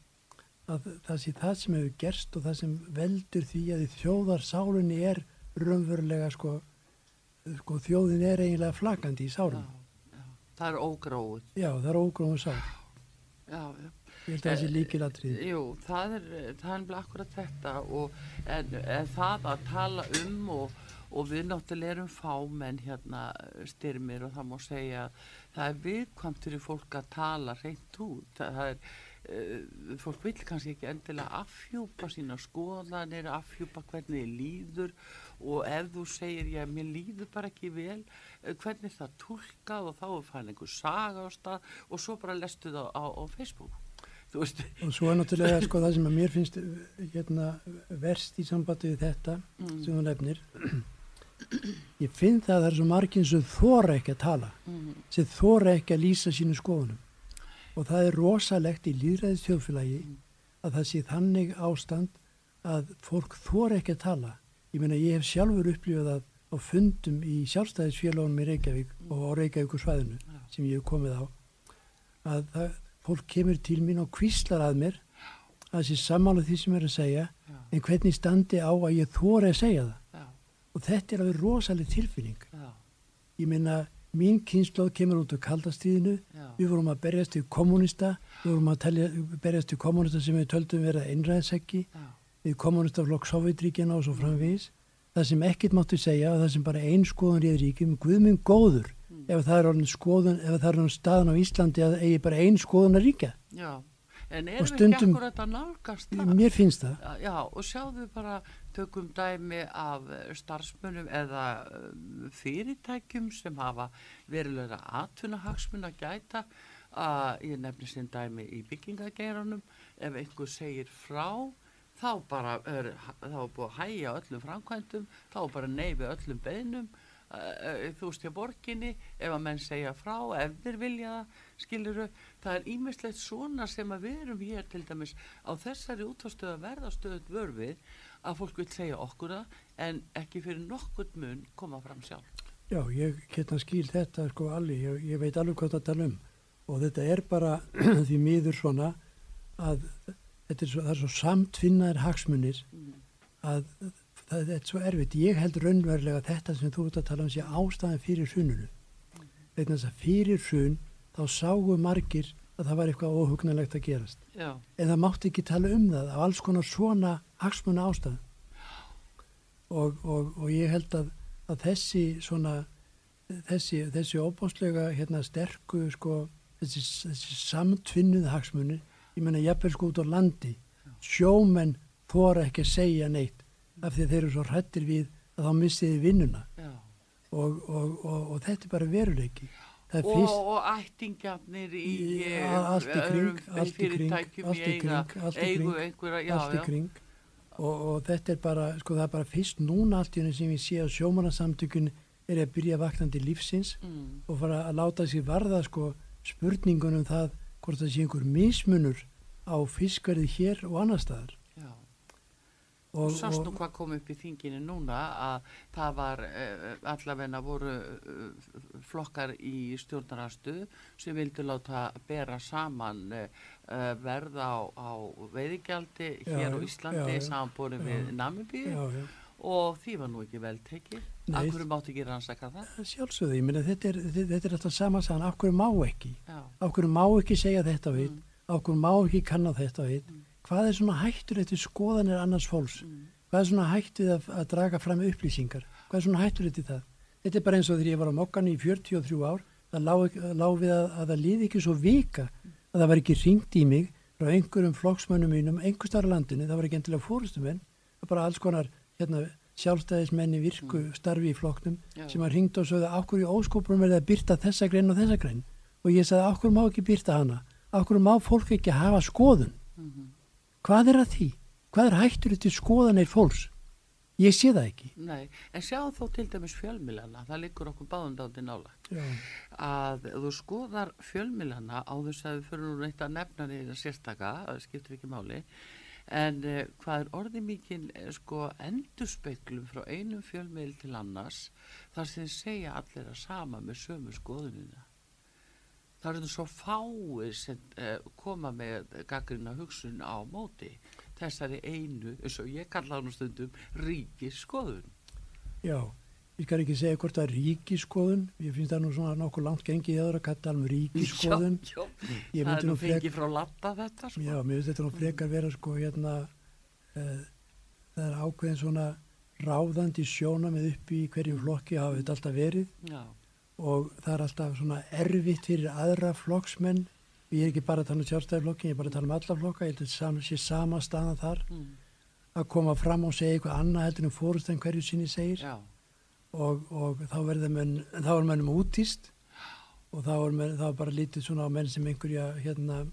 [SPEAKER 3] að það sé það sem hefur gerst og það sem veldur því að þjóðarsálinni er raunverulega sko, sko þjóðin er eiginlega flakandi í sálun
[SPEAKER 2] það er ógróð
[SPEAKER 3] já það er ógróð sál.
[SPEAKER 2] Já, já
[SPEAKER 3] Ég held að það sé líkilatrið.
[SPEAKER 2] Jú, það er, það er akkurat þetta og en, en það að tala um og, og við náttúrulega erum fámenn hérna styrmir og það má segja að það er viðkvæmt fyrir fólk að tala reynd út. Það, er, fólk vil kannski ekki endilega affjúpa sína skoðanir, affjúpa hvernig líður og ef þú segir já, mér líður bara ekki vel uh, hvernig það tólkað og þá er fæn einhver saga á stað og svo bara lestu það á, á Facebook
[SPEAKER 3] og svo er náttúrulega sko það sem að mér finnst hérna, verst í sambandi við þetta mm. sem þú nefnir ég finn það að það er svo marginn sem þóra ekki að tala mm. sem þóra ekki að lýsa sínu skoðunum og það er rosalegt í líðræðis þjóðfélagi að það sé þannig ástand að fólk þór ekki að tala. Ég meina ég hef sjálfur upplifað að á fundum í sjálfstæðisfélagunum í Reykjavík mm. og á Reykjavíkur svæðinu sem ég hef komið á að það, fólk kemur til mín og kvíslar að mér að þessi samála því sem er að segja
[SPEAKER 2] Já.
[SPEAKER 3] en hvernig standi á að ég þóra að segja það?
[SPEAKER 2] Já,
[SPEAKER 3] og þetta er alveg rosaleg tilfinning.
[SPEAKER 2] Já,
[SPEAKER 3] ég minna mín kynnslóð kemur út á kaldastíðinu við vorum að berjast til kommunista við vorum að telja, berjast til kommunista sem við töldum vera einræðseggi við kommunistaflokk Sovjetríkjana og svo framvegis. Það sem ekkert máttu segja og það sem bara ein skoðun réð ríkjum guðminn góður
[SPEAKER 2] Mm.
[SPEAKER 3] ef það er orðin skoðun ef það er orðin staðan á Íslandi að eigi bara ein skoðun að ríkja.
[SPEAKER 2] Já. En
[SPEAKER 3] Og
[SPEAKER 2] erum við ekki akkurat að nálgast það?
[SPEAKER 3] mér finnst það.
[SPEAKER 2] Já, og sjáðu bara, tökum dæmi af eh, starfsmönnum eða eh, fyrirtækjum sem hafa verulega atvinnahagsmun að gæta. Að ég nefnir sinn dæmi í byggingageiranum. Ef einhver segir frá þá bara er, þá er búið að hæja öllum framkvæmdum, þá er bara neyfi öllum beinum uh, þú veist hjá borginni ef að menn segja frá ef þeir vilja það, skiluru það er ímislegt svona sem að við erum hér til dæmis á þessari útvarstöðu að verða stöðut vörfið að fólk vil segja okkur það en ekki fyrir nokkurt mun koma fram sjálf
[SPEAKER 3] já, ég geta skil þetta sko alveg, ég, ég veit alveg hvað það tala um og þetta er bara því miður svona að þetta er svo, er svo samtvinnaðir hagsmunir
[SPEAKER 2] mm.
[SPEAKER 3] að það, er svo erfitt. Ég held raunverulega að þetta sem þú ert að tala um sé ástæðan fyrir hrununu. Vegna þess að fyrir hrun þá sáu margir að það var eitthvað óhugnalegt að gerast.
[SPEAKER 2] já,
[SPEAKER 3] En það mátti ekki tala um það á alls konar svona hagsmuna ástæðan. Og, og, og ég held að, að þessi svona, þessi, þessi óbáslega hérna sterku sko, þessi, þessi samtvinnuð hagsmunir, ég menna jafnvel sko út á landi, sjómenn þóra ekki að segja neitt af því þeir eru svo hrættir við að þá missiði vinnuna
[SPEAKER 2] já
[SPEAKER 3] og, og, og, og þetta er bara veruleiki.
[SPEAKER 2] Og,
[SPEAKER 3] fyrst,
[SPEAKER 2] og ættingjarnir í
[SPEAKER 3] Í- allt í kring,
[SPEAKER 2] öðrum
[SPEAKER 3] allt í kring,
[SPEAKER 2] fyrirtækjum
[SPEAKER 3] allt í
[SPEAKER 2] eiga, eigu einhverja, já,
[SPEAKER 3] allt í
[SPEAKER 2] já,
[SPEAKER 3] kring. Og, og þetta er bara, sko það er bara fyrst núna allt í henni sem ég sé að sjómanarsamtökun er að byrja vaktandi lífsins
[SPEAKER 2] mm,
[SPEAKER 3] og fara að láta sig varða sko spurningunum það hvort það sé einhver mismunur á fiskverði hér og annar staðar.
[SPEAKER 2] já.
[SPEAKER 3] Og,
[SPEAKER 2] sást nú hvað kom upp í þinginu núna að það var uh, allavegna voru uh, flokkar í stjórnarastu sem vildu láta bera saman uh, verð á, á veiðigjaldi hér á Íslandi
[SPEAKER 3] Já.
[SPEAKER 2] við Namibíu.
[SPEAKER 3] Já, já,
[SPEAKER 2] og því var nú ekki vel tekið. Hverju mátti ekki rannsaka það?
[SPEAKER 3] Sjálfsögðu, ég meina þetta er, þetta, er alltaf sama sagan, af hverju má ekki?
[SPEAKER 2] Já,
[SPEAKER 3] hverju má ekki segja þetta og hitt
[SPEAKER 2] Mm.
[SPEAKER 3] hverju má ekki kanna þetta og hitt hvað er svona hættur eftir skoðanir annars fólks?
[SPEAKER 2] Mm,
[SPEAKER 3] hvað er svona hætt við að, að draga fram upplýsingar? Hvað er svona hættur eftir það? Þetta er bara eins og þegar ég var á mokkan í 43 ár það lá, ekki- lá við að, að það líði ekki svo vika að það var ekki ringt í mig frá einhverjum flokksmönnum mínum einhver starf landinu, það var ekki endilega var bara alls konar hérna, sjálfstæðismenni virku starfi í flokknum
[SPEAKER 2] já,
[SPEAKER 3] sem að ringd og sögðu okkur í óskóprum er það að byrta þessa grein og þessa grein? Og ég sagði okkur má ekki byrta hana? Okkur má fólk ekki hafa skoðun?
[SPEAKER 2] Mhm,
[SPEAKER 3] hvað er að því? hvað er hættur til skoðanir fólks? ég sé það ekki
[SPEAKER 2] nei, en sjáðu þó til dæmis fjölmilana, það liggur okkur báðum dátti nála
[SPEAKER 3] Já,
[SPEAKER 2] að þú skoðar fjölmilana á þess að við fyrir nú neitt að nefna neina sérstaka, það skiptir ekki máli en uh, hvað er orðið mikið uh, sko endurspeglum frá einum fjölmil til annars þar sem segja allir að sama með sömu skoðunina það eru svo fáir sem uh, koma með gaggrina hugsun á móti þessari einu, eins og ég kalla hann stundum ríkis skoðun
[SPEAKER 3] já, ég skal ekki segja hvort það er ríkiskoðun ég finnst það nú svona nokkuð langt gengið eða að kalla um ríkiskoðun
[SPEAKER 2] já, já, það er
[SPEAKER 3] nú
[SPEAKER 2] nú
[SPEAKER 3] frek-
[SPEAKER 2] fengið frá latta þetta sko.
[SPEAKER 3] já, mér finnst þetta nú frekar vera sko hérna uh, það er ákveðin svona ráðandi sjóna með upp í hverjum flokki hafa þetta alltaf verið.
[SPEAKER 2] Já,
[SPEAKER 3] og það er alltaf svona erfitt fyrir aðra flokksmenn. Ég er ekki bara að tala um sjálfstæðiflokkin, ég er bara að tala um alla flokka. Ég held að sam- sé sama staðan þar.
[SPEAKER 2] Mm,
[SPEAKER 3] að koma fram og segja eitthvað annað heldur en fórust en hverju sinni segir. Og, og þá verður menn þá er mennum útýst og þá er, menn, þá er bara lítið svona á menn sem einhverja hérna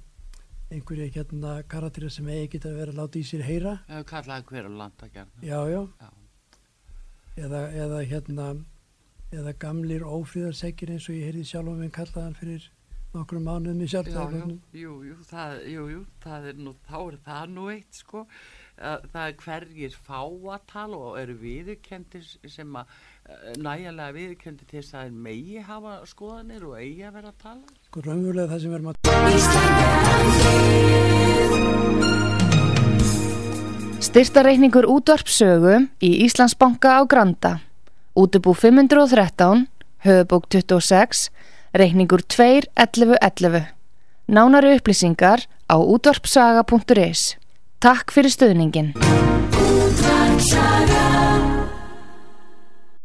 [SPEAKER 3] einhverja hérna karatýra sem eigi geta verið að láta í sér heyra.
[SPEAKER 2] Við kallaði hver að landa gerna.
[SPEAKER 3] já, já,
[SPEAKER 2] Já.
[SPEAKER 3] eða, eða hérna eða gamlir ófríðarsekir eins og ég heyrði sjálf um minn kallaðan fyrir nokkrum mánuðum í
[SPEAKER 2] Já, já,
[SPEAKER 3] sjálfstæðiflokknum
[SPEAKER 2] jú, jú, það, jú, jú, það er nú, þá er það nú eitt, sko. að það er hverjir fá að tala og eru viðurkendir sem að eh, nægilega viðurkendir til þess að megi hafa skoðanir og eigi að vera að tala?
[SPEAKER 3] Sko raunverulega það sem við erum að
[SPEAKER 1] Styrtareikningur útvarpsögu í Íslandsbanka á Granda. Útubú 513, höfubók 26, reikningur 2.11.11. Nánari upplýsingar á útvarpsaga.is. Takk fyrir stöðningin.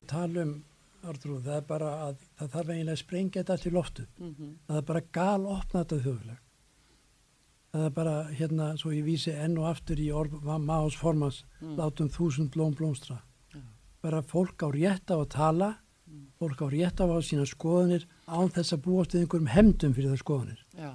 [SPEAKER 3] Talum, Artrúð, það er bara að það þarf eiginlega að sprengja þetta til loftu. Mm -hmm. Það er bara gal opnað þetta þjóðuleg það er bara hérna svo ég vísi enn og aftur í Máhás formans mm. látum þúsund blóm blómstra. Bara fólk á rétt á að tala fólk á rétt á að sína skoðanir án þess að búast við einhverjum hemdum fyrir það skoðanir.
[SPEAKER 2] Já,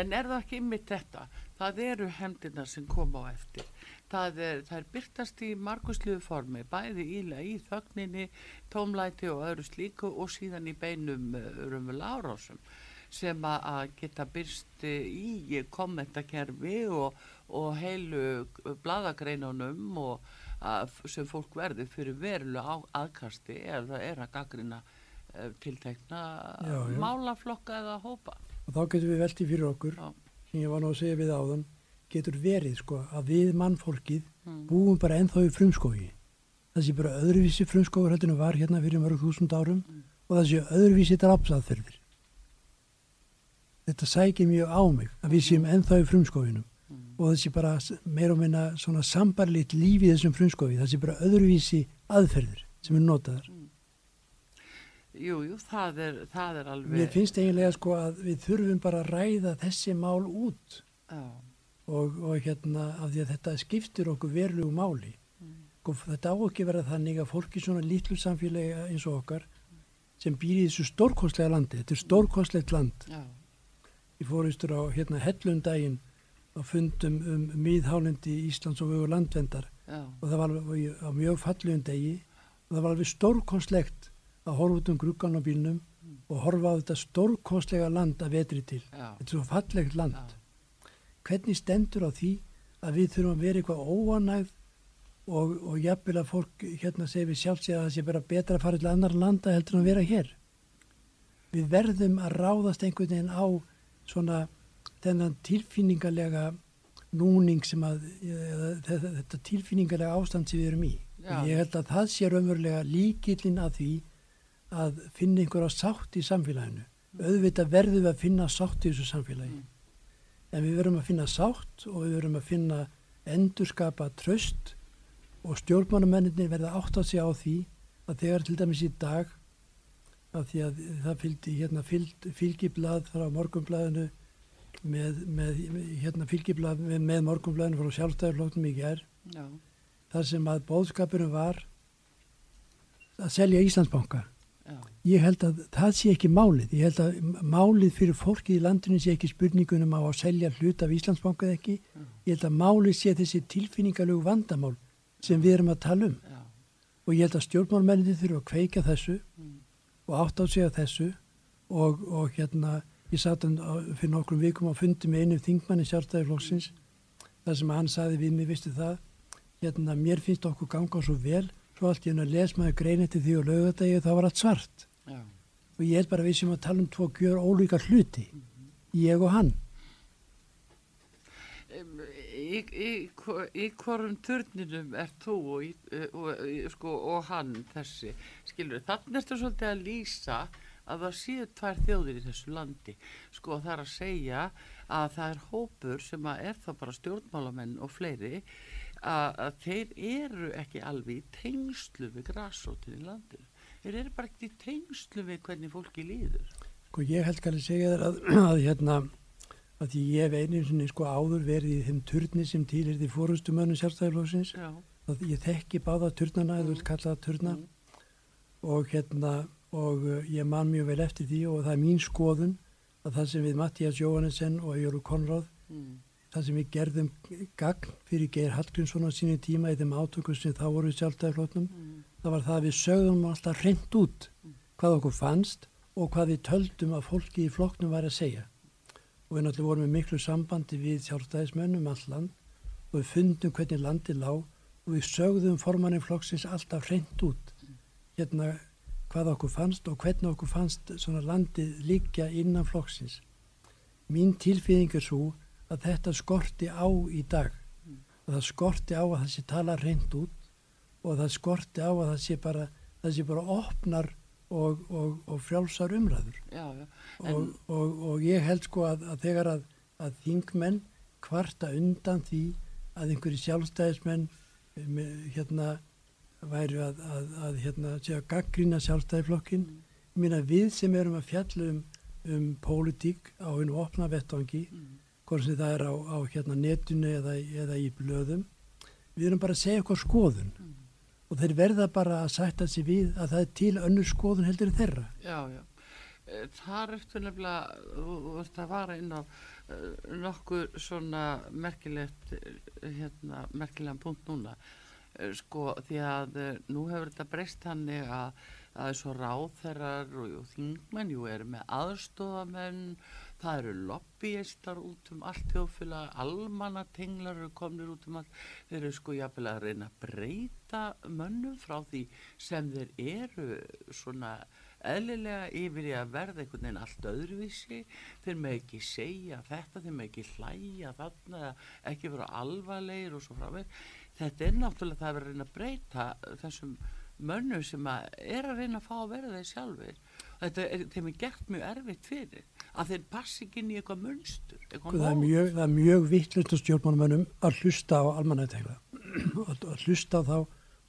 [SPEAKER 2] en er það ekki ymmið þetta? Það eru hemdina sem koma á eftir. Það er, það er byrtast í margusluðu formi, bæði íla í þögninni, tómlæti og öðru slíku og síðan í beinum uh, rumvöla árásum sem að geta byrst í kommentakerfi og, og heilu bladagreinunum og að, sem fólk verður fyrir verulega aðkasti ef það er að gaggrina uh, tiltekna já, já. málaflokka eða hópa.
[SPEAKER 3] Og þá getur við veldið fyrir okkur, sem ég var nú að segja við áðan, getur verið sko að við mannfólkið mm. búum bara ennþá í frumskógi. Það sé bara öðruvísi frumskógur hættinu var hérna fyrir mörg þúsund árum mm. og það sé öðruvísi drapsaðferðir þetta sækir mjög á mig að við séum enþá í frumskofinum og þessi bara meir og minna svona sambarlitt líf í þessum frumskofi þessi bara öðruvísi aðferðir sem er notaðar. Mm.
[SPEAKER 2] Jú, jú, það er, það er alveg
[SPEAKER 3] Mér finnst eiginlega sko að við þurfum bara að ræða þessi mál út. Og, og hérna af því að þetta skiptir okkur verulegu máli. Mm. sko, þetta á ekki verða þannig að fólki svona lítlu samfélagi eins og okkar sem býr í þessu stórkostlega landi þetta er stórkostlegt land. Já. Ég fóristur á hérna hellundaginn á fundum um miðhálendi Íslands og vögu landvendar Já. og það var alveg á mjög fallegum degi og það var alveg stórkonslegt að horfa út um gruggan á bílnum mm. og horfa á þetta stórkonslega land að vetri til. Já. Þetta er svo fallegt land. Já. Hvernig stendur á því að við þurfum að vera eitthvað óanægð og, og jafnvel að fólk hérna segir við sjálfsíða að það sé bara betra að fara til annar landa heldur en að vera hér. Við verðum að ráðast einhvern veginn á svona þennan tilfinningarlega núning sem að eða, þetta tilfinningarlega ástand sem við erum í Já. ég held að það sé raunverulega líkillin að því að finna einhverja sátt í samfélaginu mm. auðvitað verðum við að finna sátt í þessu samfélagi mm. en við verðum að finna sátt og við verðum að finna endurskapa tröst og stjórnmánamenninni verða átt á sig á því að þegar til dæmis í dag af því að það fylgdi hérna fylg, fylgiblað frá morgumblaðinu með, með hérna fylgiblað með, með morgumblaðinu frá sjálfstæðarflóknum í gerð þar sem að bóðskapurum var að selja Íslandsbanka. Já. ég held að það sé ekki málið. Ég held að málið fyrir fólkið í landinu sé ekki spurningunum á að selja hlut af Íslandsbanka eða ekki. Já. ég held að málið sé þessi tilfinningalög vandamál sem við erum að tala um. Já. og ég held að stjórnmálmenninni þurfa að kveika þessu mm. og átt á sig að þessu og, og hérna ég satt hann fyrir nokkrum vikum á fundi með einu þingmanni sjálfstæðiflokksins þar sem hann saði við mig, vistu það hérna mér finnst okkur ganga svo vel svo allt ég hann að les maður grein eftir því og lögadegi þá var allt svart Já. og ég er bara við sem að tala um tvo gjör ólíka hluti mm -hmm. ég og hann
[SPEAKER 2] í, í, í hvorum törninum er þú og, og, sko, og hann þessi skilur, þannig ertu svolítið að lýsa að það séu tvær þjóðir í þessu landi. Sko það er að segja að það er hópur sem er þá bara stjórnmálamenn og fleiri að, að þeir eru ekki alveg í tengslu við græsótin í landinu. Þeir eru bara ekki í tengslu við hvernig fólki líður.
[SPEAKER 3] Sko ég held kannski að segja þér að, að hérna að ég hef einu svona sko áður verið í þeim turni sem til er því fórustumönnum sjálfstæðarflóksins að ég þekki báða turnana eða mm. kallaða turna. Mm. og hérna og uh, ég man mjög vel eftir því og það er mín skoðun að það sem við Mattias Jóhannesson og Jóru Konráð mm. það sem við gerðum gagn fyrir Geir Hallgrímsson á sínu tíma í þeim átökum sem þá voru sjálfstæðarflóknum mm. það var það að við sögðum alltaf reynd út mm. hvað okkur fannst og hvað við töldum að fólki í floknum var að segja og við náttúrulega vorum með miklu sambandi við sjálfstæðismönnum alland og við fundum hvernig landi lág og við sögðum formannin flokksins alltaf hreint út hérna hvað okkur fannst og hvernig okkur fannst svona landið líkja innan flokksins. Mín tilfýðing er svo að þetta skorti á í dag og það skorti á að það sé tala hreint út og það skorti á að það sé bara, það sé bara opnar og, og, og frjálsar umræður
[SPEAKER 2] já, já.
[SPEAKER 3] og, og ég held sko að, að þegar að, að þingmenn kvarta undan því að einhverju sjálfstæðismenn með, hérna væri að, að hérna segja gaggrína sjálfstæðiflokkin mm. meina við sem erum að fjalla um, um pólitík á einu opna vettvangi mm. hvort sem það er á, á hérna netinu eða, eða í blöðum við erum bara að segja eitthvað skoðun mm og þeir verða bara að sætta sig við að það er til önnur skoðun heldur þeirra.
[SPEAKER 2] Já, já. Það er eftir nefnilega, þú vart að vara inn á uh, nokkur svona merkilegt, uh, hérna, merkilegan punkt núna, sko, því að nú hefur þetta breyst hannig að það er svo ráþerrar og, þingmenn, jú, eru með aðstofamenn, það eru lobbyistar út um allt þjóðfélag, almannatenglar eru komnir út um allt, þeir eru sko jáfnvel að reyna að breyta mönnum frá því sem þeir eru svona eðlilega yfir í að verða einhvern veginn allt öðruvísi, þeir með ekki segja þetta, þeir með ekki hlæja þarna, ekki vera alvarlegir og svo frá mér. Þetta er náttúrulega það að vera að reyna að breyta þessum mönnum sem að er að reyna að fá að vera þeir sjálfur. Þetta er, þeim er gert mjög erfitt fyrir að þeir passi ekki inn í eitthvað munstur eitthvað
[SPEAKER 3] það, er mjög, það er mjög vittlust og stjórnmánumönnum að hlusta á almannategla að hlusta á þá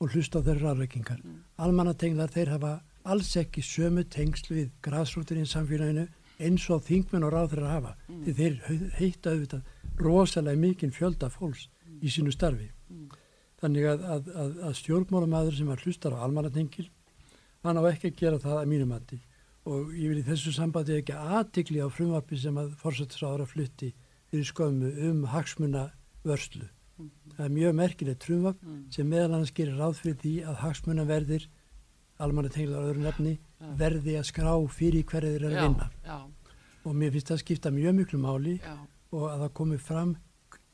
[SPEAKER 3] og hlusta á þeirra aðreikingar mm. almannateglar þeir hafa alls ekki sömu tengsl við græsrúturinn samfélaginu eins og þingmenn og ráð þeirra hafa mm. því þeir heita auðvitað rosalega mikinn fjölda fólks mm. í sínu starfi mm. Þannig að, að, að, að stjórnmánumæður sem að hlusta á almannatengil hann á ekki að gera það að mínum andi og ég vil í þessu sambandi ekki aðtikli á frumvarpi sem að fórsættisráður að flutti fyrir skömmu um hagsmuna vörslu. Mm -hmm. Það er mjög merkilegt frumvarp mm sem meðal annars gerir ráð fyrir því að hagsmuna verðir almanna tenglar öðru nefni ja. verði að skrá fyrir hverju þeir eru að vinna. Já. Og mér finnst það að skipta mjög miklu máli Já. og að það komi fram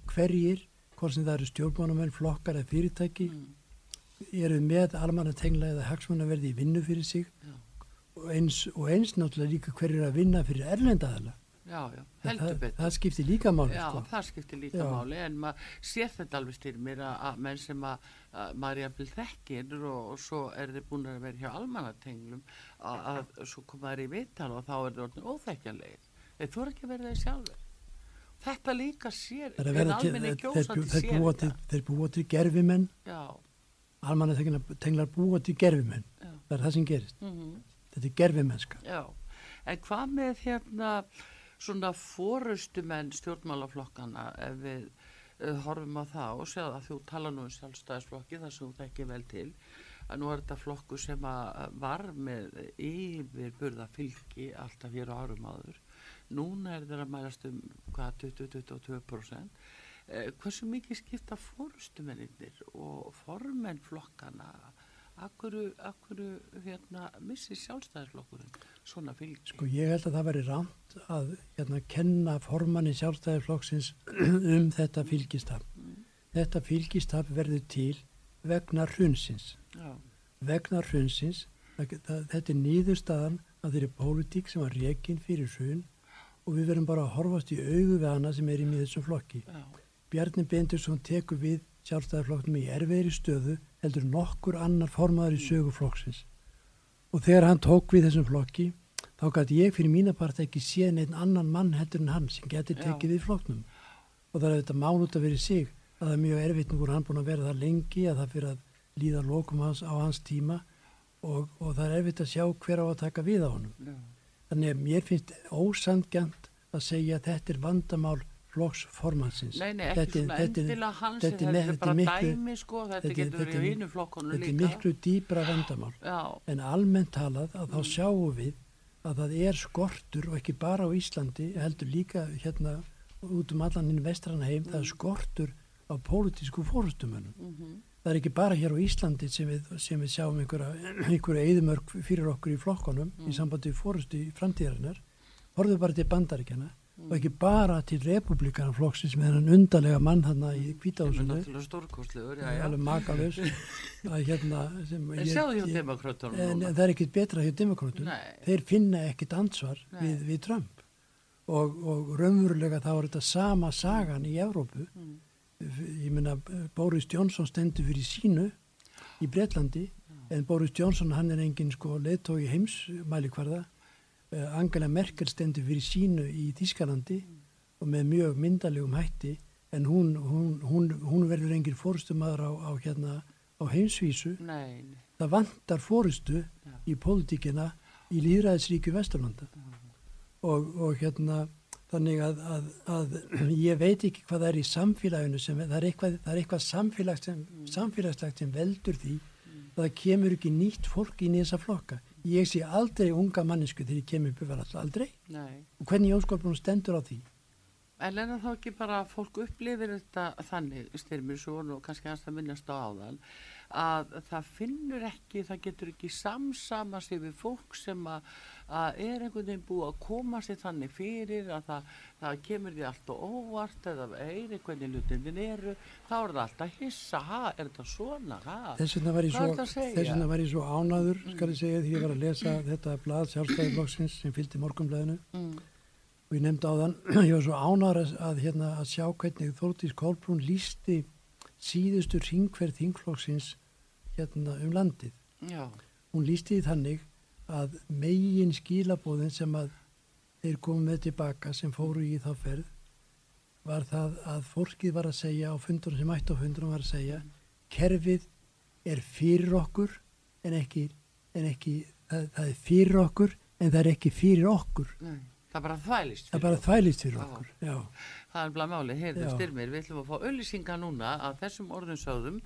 [SPEAKER 3] hverjir, hvort sem það eru stjórnmánumenn, flokkar eða fyrirtæki, mm. eru með almanna tengla eða hagsmuna verði í vinnu fyrir sig Já og eins, og eins náttúrulega líka hverjir að vinna fyrir erlendaðala
[SPEAKER 2] Já, já, heldur
[SPEAKER 3] það,
[SPEAKER 2] betur.
[SPEAKER 3] Það skiptir líka máli.
[SPEAKER 2] Já,
[SPEAKER 3] sko.
[SPEAKER 2] það skiptir líka já. máli en maður sér þetta alveg styrir mér að menn sem að, að maður er að byrja þekkir og, og svo er þeir búin að vera hjá almannatenglum að, að svo koma þeir í vittal og þá er þeir orðin óþekkjanlegir. Þeir þú er ekki verið þeir sjálfur. Þetta líka sér,
[SPEAKER 3] en almenni kjósandi sér þetta. Þeir búa til gerfimenn, almannatenglar búa til gerfimenn. Það er það sem gerist. Mm -hmm þetta er gerfimennska.
[SPEAKER 2] En hvað með hérna svona fórustumenn stjórnmálaflokkana ef við uh, horfum á það og segja að þú tala nú um sjálfstæðisflokki þar sem þú tekir vel til að nú er þetta flokku sem var með yfir burða fylgi alltaf á árum áður núna er þetta að mælast um hvað 20-22% eh, hversu mikið skipta fórustumennir og formenn flokkana Akkur, akkur hérna, missi sjálfstæðisflokkurinn svona fylg?
[SPEAKER 3] Sko ég held að það veri rámt að hérna, kenna formanni sjálfstæðisflokksins um þetta fylgistaf. Mm. Þetta fylgistaf verður til vegna hrunsins. Já. Vegna hrunsins, það, það, þetta er nýðurstaðan að þeirri pólitík sem var reygin fyrir hrun og við verðum bara að horfast í auðu við hana sem er í miður þessum flokki. Já. Bjarni Bendursson tekur við sjálfstæðarflokknum í erfiðri stöðu heldur nokkur annar formaður í sögu flokksins og þegar hann tók við þessum flokki þá gæti ég fyrir mína part ekki sé neitt annan mann heldur en hann sem getur tekið við flokknum og það er þetta mánut að vera í sig að það er mjög erfitt nú hann búin að vera það lengi að það fyrir að líða lokum hans á hans tíma og, og það er erfitt að sjá hver á að taka við á honum Já. Þannig að mér finnst ósandgjant að segja að þetta er vandamál flokksformansins
[SPEAKER 2] Nei, nei, ekki svona endilega hans þetta er bara miklu, dæmi sko þetta getur verið í hinu flokkonu líka
[SPEAKER 3] Þetta er miklu dýbra vandamál Já. en almennt talað að þá mm. sjáum við að það er skortur og ekki bara á Íslandi heldur líka hérna út um allan inn vestrana heim mm. það er skortur á pólitísku fórustumönum mm -hmm. Það er ekki bara hér á Íslandi sem við, sem við sjáum einhverja, eðimörk fyrir okkur í flokkonum mm. í sambandi fórustu í framtíðarinnar. Horfðu bara til bandaríkjana og ekki bara til republikana flokksins með hennan undarlega mann hann í kvítahúsinu alveg makalus hérna það er ekkit betra hjá demokrautum
[SPEAKER 2] Nei.
[SPEAKER 3] þeir finna ekkit ansvar við, við Trump. Og, og raunverulega þá er þetta sama sagan í Evrópu.
[SPEAKER 2] Mm.
[SPEAKER 3] Ég meina Boris Johnson stendur fyrir sínu í Bretlandi en Boris Johnson hann er engin sko leittói heimsmælikvarða. Eh, Angela Merkel stendur fyrir sínu í Þískalandi og með mjög myndalegum hætti en hún, hún, hún, hún verður engin fórustumadur á, á, hérna, á heimsvísu.
[SPEAKER 2] Nei, nei.
[SPEAKER 3] það vantar fórustu
[SPEAKER 2] Já.
[SPEAKER 3] í pólitíkina í líðræðisríku Vesturlanda. Og, og hérna þannig að, að, að ég veit ekki hvað það er í samfélaginu sem það er eitthvað, það er eitthvað samfélag sem, samfélagslegt sem veldur því að það kemur ekki nýtt fólk inn í þessa flokka. Ég sé aldrei unga mannesku þegar ég kemur alltaf aldrei.
[SPEAKER 2] Nei.
[SPEAKER 3] og hvernig Jónskapurinn stendur á því?
[SPEAKER 2] En er það þá ekki bara að fólk upplifir þetta þannig, styrmir svo og kannski hans að minnast á áðan, að það finnur ekki, það getur ekki samsama sig við fólk sem að, að er einhvern veginn búið að koma sér þannig fyrir að það, það kemur því allt og óvart eða eiri hvernig hlutindin eru, þá er það alltaf hissa, ha, er þetta svona, ha?
[SPEAKER 3] þess vegna var ég svo, svo ánaður skal ég segja því ég var að lesa þetta blað sjálfstæðiflokksins sem fylgdi morgunblæðinu
[SPEAKER 2] Mm,
[SPEAKER 3] og ég nefndi á þann, ég var svo ánar að, að, hérna, að sjá hvernig Þórtís Kolbrún lísti síðustu ringverð þingflokksins hérna um landið.
[SPEAKER 2] já,
[SPEAKER 3] Hún lísti því þannig að megin skilabóðin sem að þeir komið með tilbaka sem fóru í þá ferð var það að fólkið var að segja á fundunum sem ætti á fundunum var að segja kerfið er fyrir okkur en ekki, en ekki það, það er fyrir okkur en það er ekki fyrir okkur.
[SPEAKER 2] nei, það bara þvælist.
[SPEAKER 3] Það
[SPEAKER 2] fyrir
[SPEAKER 3] bara
[SPEAKER 2] okkur.
[SPEAKER 3] þvælist fyrir
[SPEAKER 2] Já.
[SPEAKER 3] okkur. Já.
[SPEAKER 2] Það er bara máli, heyrðu styrmir, við ætlum að fá auðlýsinga núna að þessum orðum sögðum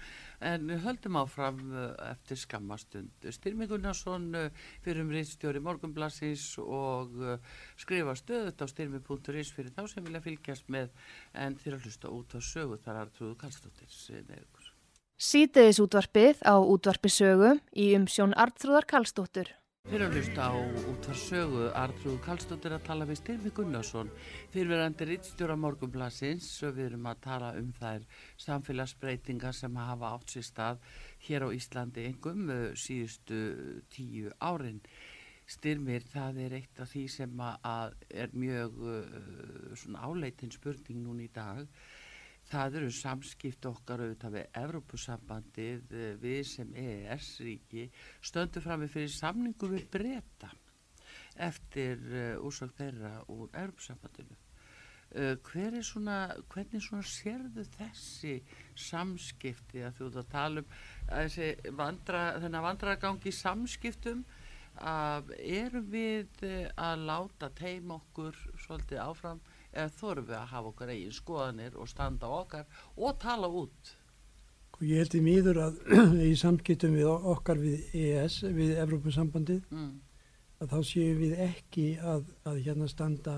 [SPEAKER 2] en við höldum áfram uh, eftir skammastund. Styrmir Gunnarsson uh, fyrir um reyðstjóri Morgunblassins og uh, skrifa stöðut á styrmir.is fyrir þá sem vilja fylgjast með en þeir að hlusta út á sögu þar að trúðu kallstóttir með ykkur.
[SPEAKER 1] Sítiðis útvarpið á útvarpisögu í umsjón Artrúðar Karlsdóttur.
[SPEAKER 2] Þeir að hlusta á útvar sögu Artrúð Kallstóttir að tala við Styrmi Gunnarsson fyrirverandi rittstjóra morgunblassins og við erum að tala um þær samfélagsbreytingar sem hafa átt sér stað hér á Íslandi engum uh, síðustu tíu árin. Styrmir, það er eitt af því sem er mjög uh, áleitin spurning núna í dag. Það eru samskipt okkar auðvitað við Evrópusambandið, eh, við sem EES-ríki stöndum fram fyrir samningu við breyta eftir uh, úrsök þeirra úr Evrópusambandinu. Uh, hver er svona, hvernig svona sérðu þessi samskipti að þú ert að tala um að vandra, þennan vandragangi samskiptum að erum við eh, að láta teima okkur svolítið áfram þurfum við að hafa okkar eigin skoðanir og standa okkar og tala út
[SPEAKER 3] Og ég held í mýður að í samskiptum við okkar við EES, við Evrópusambandið,
[SPEAKER 2] mm.
[SPEAKER 3] að þá séum við ekki að, að hérna standa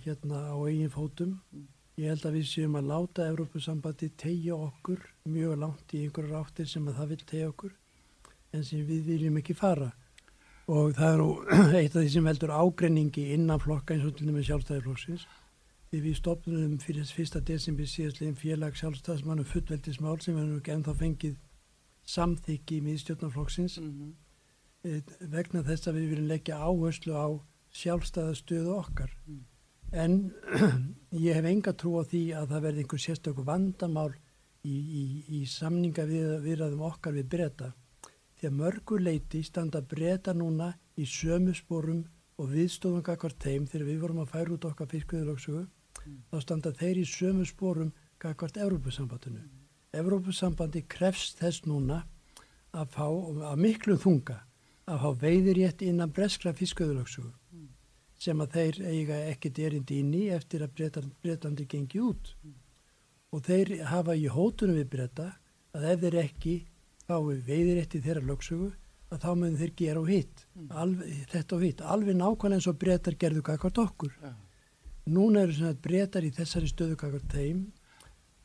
[SPEAKER 3] hérna á eigin fótum.
[SPEAKER 2] Mm.
[SPEAKER 3] Ég held að við séum að láta Evrópusambandið tegja okkur mjög langt í einhverjar áttir sem að það vil tegja okkur en sem við viljum ekki fara. Og það er nú eitt af því sem heldur ágrenningi innan flokka eins og til með sjálfstæðiflokksins. Því við stopnum fyrir 1. desember síðastlegin félag sjálfstæðismannu fullveldismál sem við nú ekki ennþá fengið samþykki í miðstjórnarflokksins
[SPEAKER 2] Mm
[SPEAKER 3] eh, vegna þess að við viljum leggja áherslu á sjálfstæða stöðu okkar.
[SPEAKER 2] Mm.
[SPEAKER 3] En ég hef enga trú á því að það verði einhver sérstöku vandamál í, í, í samninga við, viðraðum okkar við breyta. Því að mörgur leiti standa breyta núna í sömu sporum og viðstofum kakvart þeim þegar við vorum að færa út okkar fiskviðlóksugu, þá standa þeir í sömu sporum kakvart Evrópusambandinu. Evrópusambandi krefst þess núna að fá, að miklu þunga, að fá veiðirétt innan breskra fiskviðlóksugu sem að þeir eiga ekkert erindi inn í eftir að Bretlandi gengi út. Og þeir hafa í hótunum við breyta að ef þeir ekki fái veiðirétti þeirra lögsugu að þá mun þeir gera og hitt, alveg, þetta og hitt, alveg nákvæmlega eins og breytar gerðu kakvart okkur.
[SPEAKER 2] Já.
[SPEAKER 3] Núna eru svona breytar í þessari stöðu kakvart þeim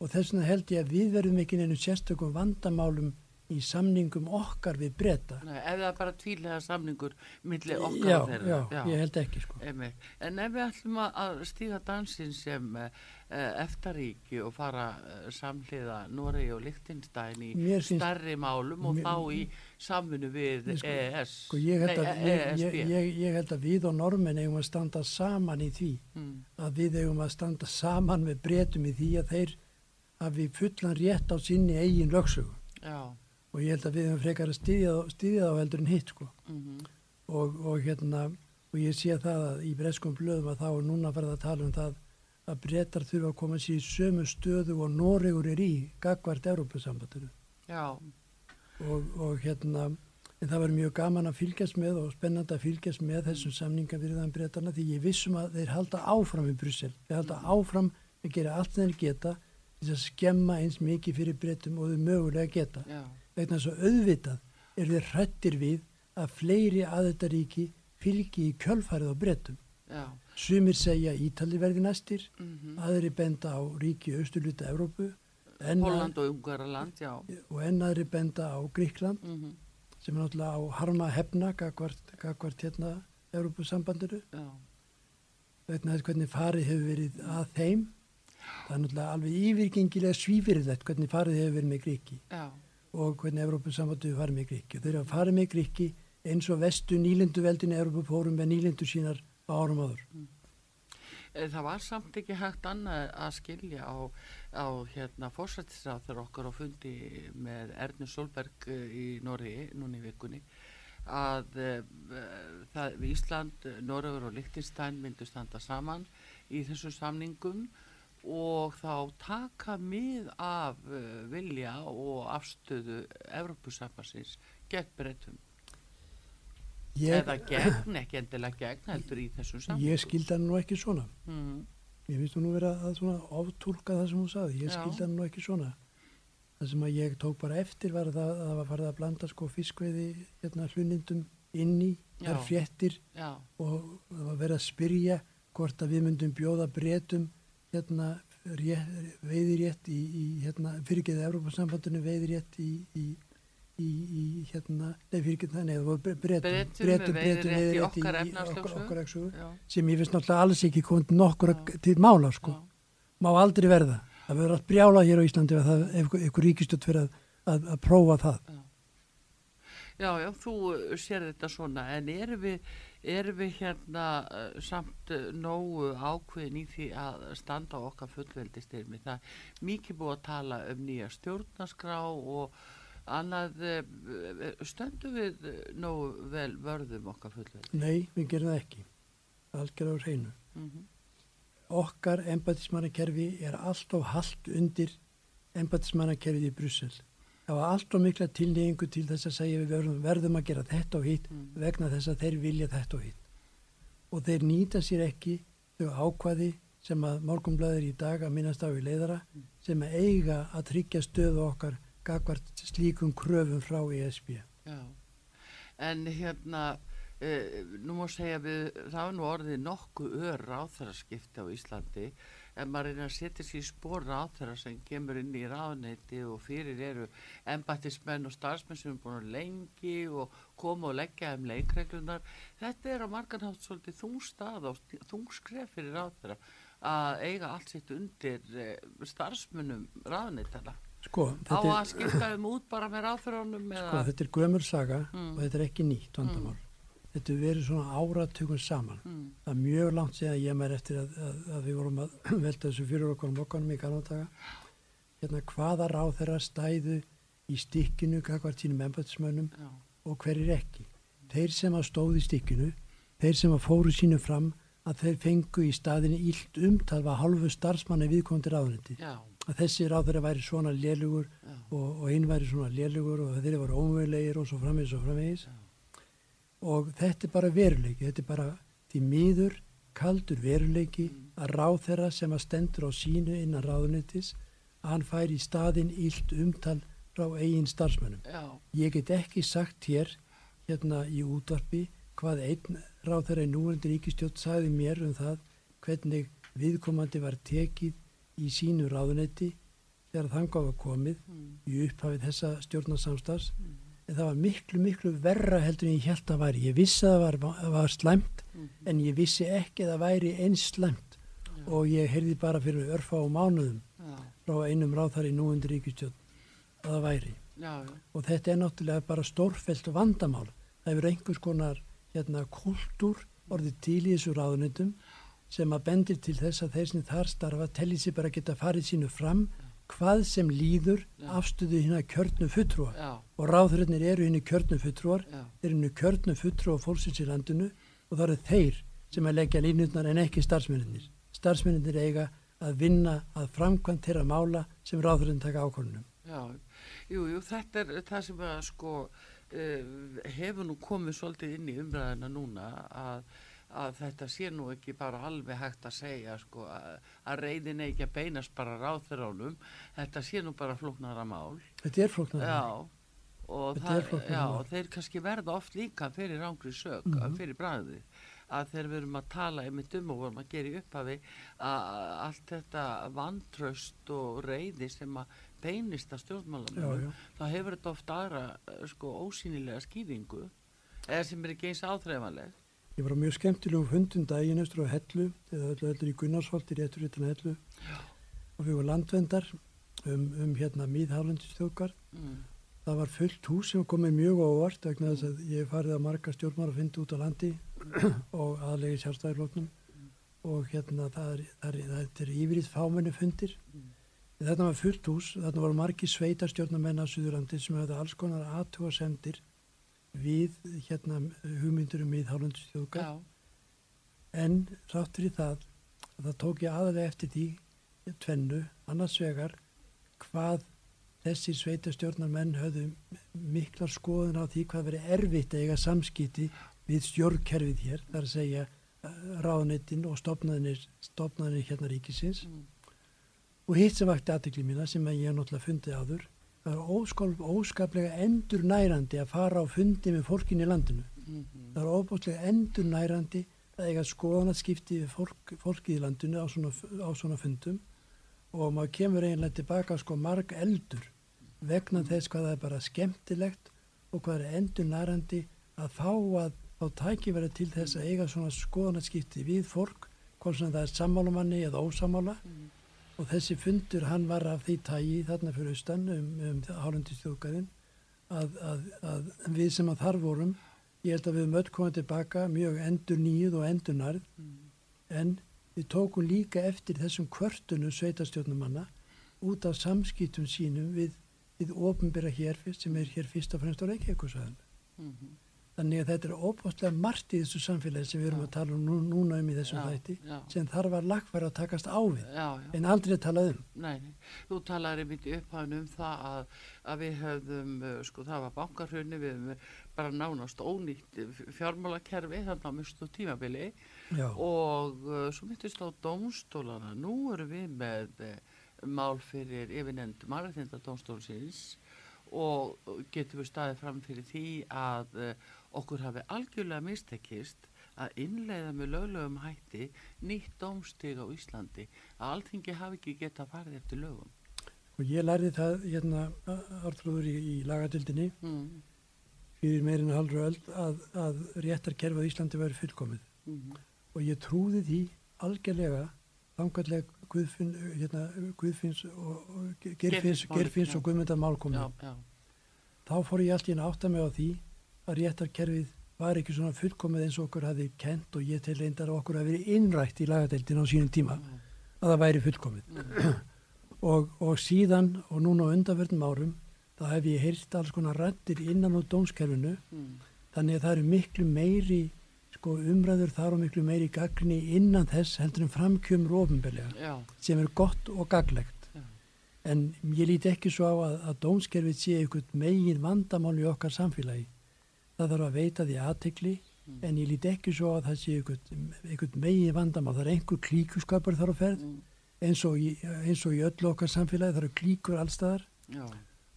[SPEAKER 3] og þess vegna held ég að við verðum ekki neinu sérstökum vandamálum í samningum okkar við breyta.
[SPEAKER 2] Nei, ef það er bara tvílega samningur millir okkar
[SPEAKER 3] Já,
[SPEAKER 2] þeirra.
[SPEAKER 3] já, ég held ekki sko.
[SPEAKER 2] En ef við ætlum að- að stíga dansin sem uh, eftaríki og fara uh, samhliða Noregi og Lichtenstein í
[SPEAKER 3] finnst-
[SPEAKER 2] starri málum og
[SPEAKER 3] Mér-
[SPEAKER 2] þá í samfunnu við
[SPEAKER 3] sko,
[SPEAKER 2] EES.
[SPEAKER 3] Sko, ég, held að,
[SPEAKER 2] Nei,
[SPEAKER 3] ég, ég, ég, held að við og normenn eigum að standa saman í því
[SPEAKER 2] Mm,
[SPEAKER 3] að við eigum að standa saman með breytum í því að þeir hafi fullan rétt á sinni eigin lögsögu
[SPEAKER 2] já.
[SPEAKER 3] Og ég held að við hefum frekar að styðja, þá- heldur en hitt sko.
[SPEAKER 2] Mm
[SPEAKER 3] og, og hérna og ég sé það að í breskum blöðum að þá er núna farið að tala um það að breytar þurfa að koma sér í sömu stöðu og Noregur er í gagvart Európa-sambandinu
[SPEAKER 2] Já,
[SPEAKER 3] og, og hérna en það var mjög gaman að fylgjast með og spennandi að fylgjast með þessum samninga við þann breytarna því ég vissum að þeir halda áfram í Brussel, þeir halda áfram að gera allt þeir geta til að skemma eins mikið fyrir breytum og þau mögulega geta.
[SPEAKER 2] Já,
[SPEAKER 3] vegna þess að auðvitað er þeir hrættir við að fleiri aðeitaríki fylgi í kjölfarið á breytum
[SPEAKER 2] já.
[SPEAKER 3] sumir segja Ítali verði næstir
[SPEAKER 2] Mm
[SPEAKER 3] aðri benda á ríki austurluta Evrópu
[SPEAKER 2] Holland og Ungaraland, já.
[SPEAKER 3] og enn aðri benda á Gríkland
[SPEAKER 2] Mm
[SPEAKER 3] sem er náttúrulega á harma hefna gagvart hérna Európusambandinu
[SPEAKER 2] já.
[SPEAKER 3] vegna þess hvernig farið hefur verið að þeim. Það er náttúrulega alveg yfirgengilega svífyrirlegt hvernig farið hefur verið með Gríki
[SPEAKER 2] Já,
[SPEAKER 3] og hvernig Európusambandu hefur farið með Gríki og þeir hafa farið með Gríki eins og vestu nýlendu veldinu Európu fórum með nýlendu sínar árum áður.
[SPEAKER 2] Eh, það var samt ekki hægt annað að skilja á, á hérna fórsættisráþur okkar á fundi með Ernu Solberg eh, í Norri núni í vikunni að uh, það, Ísland, Norröður og Lichtenstein myndu standa saman í þessum samningum og þá taka mið af uh, vilja og afstöðu Evrópusambassins gegn breytum
[SPEAKER 3] ég,
[SPEAKER 2] eða gegn, ekki endilega gegn heldur í þessum samningum
[SPEAKER 3] ég skildi hann nú ekki svona
[SPEAKER 2] mm,
[SPEAKER 3] Mér finnst þú nú vera að svona oftúlka það sem hún sagði. Ég skildi hann nú ekki svona. Það sem að ég tók bara eftir var að það var farið að blanda sko fiskveiði hérna hlunindum inn í þær
[SPEAKER 2] Já.
[SPEAKER 3] fréttir
[SPEAKER 2] Já,
[SPEAKER 3] og það var verið að spyrja hvort að við myndum bjóða breytum hérna rétt, veiðirétt í, í hérna fyrirgeðið Evrópasambandinu veiðirétt í, í, í, í hérna, nei fyrirgeðið það, nei það var breytum,
[SPEAKER 2] Bretum með veiðirétt í okkar já,
[SPEAKER 3] sem ég finnst náttúrulega alls ekki komið nokkur til mála sko.
[SPEAKER 2] Já.
[SPEAKER 3] má aldrei verða. Það verður allt brjála hér á Íslandi ef, ykkur ríkistjótt fyrir að, að, að prófa það.
[SPEAKER 2] Já, já, þú uh, sér þetta svona, en erum við, erum við hérna uh, samt uh, nógu ákveðin í því að standa á okkar fullveldistyrmi? Það er mikið búið að tala um nýja stjórnaskrá og annað, uh, stöndum við uh, nógu vel vörðum okkar fullveldi?
[SPEAKER 3] Nei, við gerum það ekki. Algjörða á hreinu.
[SPEAKER 2] Mm
[SPEAKER 3] Okkar embatismannakerfi er allt of haldt undir embatismannakerfið í Brussel. Það var allt of mikla tilneyingu til þess að segja við verðum, verðum að gera þetta og hitt
[SPEAKER 2] Mm.
[SPEAKER 3] vegna þess að þeir vilja þetta og hitt. Og þeir nýta sér ekki þau ákvaði sem að morgumblæður í dag að minnast á í leiðara sem að eiga að tryggja stöðu okkar gagvart slíkum kröfum frá E ESB.
[SPEAKER 2] Já, en hérna, uh, nú má segja við, það er nú orðið nokkuð ör ráþæraskipti á Íslandi, en maður reynir að setja sér í spór ráþæra sem kemur inn í ráðneyti og fyrir eru embættismenn og starfsmenn sem er búin að lengi og koma og leggja um leikreglunar. Þetta er á marganhátt svolítið þungstað og þungskref fyrir ráþæra að eiga allt sitt undir uh, starfsmennum ráðneytana.
[SPEAKER 3] Sko,
[SPEAKER 2] Á að skipta um út bara með ráþæranum eða...
[SPEAKER 3] sko, þetta er gömur saga
[SPEAKER 2] Mm.
[SPEAKER 3] og þetta er ekki nýtt vandamál. Þetta er verið svona áratugum saman.
[SPEAKER 2] Mm.
[SPEAKER 3] Það er mjög langt síðan ég mér eftir að, að, að við vorum að velta þessu fyrir okkur um okkanum í galvandaga. Hérna, hvaða ráð þeirra stæðu í stikkinu, kakvart sínum embætismönnum
[SPEAKER 2] Já.
[SPEAKER 3] og hverjir ekki. Þeir sem að stóðu í stikkinu, þeir sem að fóru sínu fram að þeir fengu í staðinu ílt umtalva hálfu starfsmanni viðkomandi.
[SPEAKER 2] Já,
[SPEAKER 3] Að þessi ráð þeirra væri svona lélugur
[SPEAKER 2] já,
[SPEAKER 3] og, og einn væri svona lélugur og þeir eru ómögulegir og svo framvegis og framvegis
[SPEAKER 2] Já.
[SPEAKER 3] Og þetta er bara veruleiki þetta er bara því miður kaldur veruleiki
[SPEAKER 2] Mm.
[SPEAKER 3] að ráð þeirra sem að stendur á sínu innan ráðunitis að hann fær í staðin ílt umtal frá eigin starfsmönnum
[SPEAKER 2] já,
[SPEAKER 3] ég get ekki sagt hér hérna í útvarpi hvað einn ráð þeirra í núvendur ríkistjótt sagði mér um það hvernig viðkomandi var tekið í sínu ráðunetti þegar þangað var komið
[SPEAKER 2] mm.
[SPEAKER 3] í upphafið þessa stjórnarsamstafs en það var miklu, miklu verra heldur en ég held að væri. Ég vissi að það var, var slæmt
[SPEAKER 2] Mhm.
[SPEAKER 3] en ég vissi ekki að það væri eins slæmt og ég heyrði bara fyrir örfa á mánuðum
[SPEAKER 2] já,
[SPEAKER 3] frá einum ráðar í núundir ríkistjórn að það væri.
[SPEAKER 2] já,
[SPEAKER 3] Og þetta er náttúrulega bara stórfelt vandamál. Það hefur einhvers konar hérna, kultúr orðið til í þessu ráðunitum sem að bendir til þess að þeir sem þar starfa telli sér bara geta farið sínu fram hvað sem líður
[SPEAKER 2] Já.
[SPEAKER 3] afstöðu hérna kjörnu fulltrúa
[SPEAKER 2] já,
[SPEAKER 3] og ráðurinnir eru hérna kjörnu fulltrúar
[SPEAKER 2] já,
[SPEAKER 3] þeir eru kjörnu fulltrúa fólksins í landinu og það eru þeir sem að leggja línutnar en ekki starfsmenninir. Starfsmenninir eiga að vinna að framkvæmt þeirra mála sem ráðurinn taka ákvörnum.
[SPEAKER 2] já. Jú, jú, þetta er það sem að sko uh, hefur nú komið svolítið inn í umræðina núna að, að þetta sé nú ekki bara alveg hægt að segja sko að, að reyðin ekki að beinast bara ráþuránum, þetta sé nú bara flóknara mál.
[SPEAKER 3] Þetta er flóknar.
[SPEAKER 2] Já, og,
[SPEAKER 3] Þetta er
[SPEAKER 2] það,
[SPEAKER 3] flóknara
[SPEAKER 2] já, og þeir kannski verða oft líka fyrir rángri sök,
[SPEAKER 3] Mhm.
[SPEAKER 2] fyrir bræði að þeir verum að tala einmitt um og vorum að gera í upphafi að allt þetta vantraust og reyði sem að beinist að
[SPEAKER 3] já.
[SPEAKER 2] þá hefur þetta oft aðra eh, sko ósýnilega skýringu eða sem er ekki eins áþreifanleg
[SPEAKER 3] Ég var á mjög skemmtilegum fundum daginn eftir á Hellu, eða öllu öllu í Gunnarsholti, réttur utan Hellu og við vorum landvendar um, um hérna Míðhálendistjókar.
[SPEAKER 2] mm.
[SPEAKER 3] Það var fullt hús sem komið mjög á óvart vegna þess að ég farið að marga stjórnmar að finna út á landi og aðlegi sjálfstæðirlóknum og hérna það er, er, yfirrið fámenni fundir.
[SPEAKER 2] Mm.
[SPEAKER 3] Þetta var fullt hús, þarna voru margi sveitarstjórnarmenn á Suðurlandi sem hefði alls konar aðtuga sendir við hérna hugmyndur um Míðhálendistjókar.
[SPEAKER 2] Já,
[SPEAKER 3] En rátt fyrir það, það tók ég aðalega eftir því tvennu, annars vegar hvað þessi sveitastjórnar menn höfðu miklar skoðun á því hvað verið erfitt að eiga samskipti við stjórnkerfið hér, þar að segja ráðnettin og stopnaðinir, stopnaðinir hérna ríkisins.
[SPEAKER 2] mm.
[SPEAKER 3] Og hitt sem vakti aðtekli mína sem að ég náttúrulega fundið áður, það er óskap, óskaplega endur nærandi að fara á fundi með fólkin í landinu.
[SPEAKER 2] Mm
[SPEAKER 3] Það er óbúslega endur nærandi að eiga skoðanaskipti við fólk, fólkið í landinu á svona, á svona fundum og maður kemur eiginlega tilbaka sko marg eldur vegna þess hvað það er bara skemmtilegt og hvað er endur nærandi að fá að þá tæki verið til þess að eiga svona skoðanaskipti við fólk, hvort sem það er sammálumanni eða ósamála
[SPEAKER 2] Mm.
[SPEAKER 3] Og þessi fundur hann var af því tægi þarna fyrir austan um, um hálundistjókaðin að, að, að við sem að þar vorum ég held að við höfum öll komið tilbaka mjög endur nýjuð og endur nærð
[SPEAKER 2] Mm.
[SPEAKER 3] en við tókum líka eftir þessum kvörtunum sveitastjórnumanna út af samskiptum sínum við, við ofinbera hér sem er hér fyrst og fremst á Reykjavíkusvæðan.
[SPEAKER 2] Mm
[SPEAKER 3] Þannig að þetta er óbústlega margt í þessu samfélagi sem við erum
[SPEAKER 2] Já.
[SPEAKER 3] að tala um nú, núna um í þessum þætti sem þarf að lagfæra að takast á við
[SPEAKER 2] Já, já.
[SPEAKER 3] en aldrei að tala um.
[SPEAKER 2] Nei, nei, þú talaði einmitt í upphæðinu um það að, að við höfðum, uh, sko það var bankarhrunni, við höfum bara nánast ónýtt fjármálakerfi þarna á mjögstu tímabili
[SPEAKER 3] Já,
[SPEAKER 2] og uh, svo myndist á dómstólana, nú erum við með uh, mál fyrir yfirnefnd mannréttinda dómstólsins og getum við staðið fram fyrir því að okkur hafi algjörlega mistekist að innleiða með löglegum hætti nýtt dómstig á Íslandi að alþingi hafi ekki getað farið eftir lögum.
[SPEAKER 3] og ég lærði það hérna Artrúður í, í lagadildinni
[SPEAKER 2] Mm.
[SPEAKER 3] fyrir meirinu halvru öll að, að réttarkerfi á Íslandi væri fullkomið
[SPEAKER 2] Mm.
[SPEAKER 3] og ég trúði því algjörlega þangarlega Guðfinn, hérna, Guðfinns og, og Gerfinns, og Guðmundar mál komið.
[SPEAKER 2] Já, já,
[SPEAKER 3] Þá fór ég allt í einu átta mig á því að réttarkerfið var ekki svona fullkomið eins og okkur hafi kent og ég til reyndar að okkur hafi verið innrætt í lagadeildin á sínum tíma
[SPEAKER 2] já.
[SPEAKER 3] að það væri fullkomið.
[SPEAKER 2] Mm.
[SPEAKER 3] Og, og síðan og núna á undanverðnum árum þá hef ég heyrt alls konar rættir innan úr dómskerfinu
[SPEAKER 2] Mm.
[SPEAKER 3] þannig að það eru miklu meiri sko, umræður þar og miklu meiri gagni innan þess heldur en framkjömmur ofinbelega sem er gott og gaglegt
[SPEAKER 2] já,
[SPEAKER 3] en ég líti ekki svo á að, að dómskerfið sé einhvern megin vandamál í okkar samfélagi það þarf að veita því aðtekli
[SPEAKER 2] Mm.
[SPEAKER 3] en ég líti ekki svo að það sé einhvern, megin vandamál. Það er einhver klíkuskapur þar á ferð
[SPEAKER 2] mm.
[SPEAKER 3] eins og, í, eins og í öllu okkar samfélagi það eru klíkur allstaðar
[SPEAKER 2] já,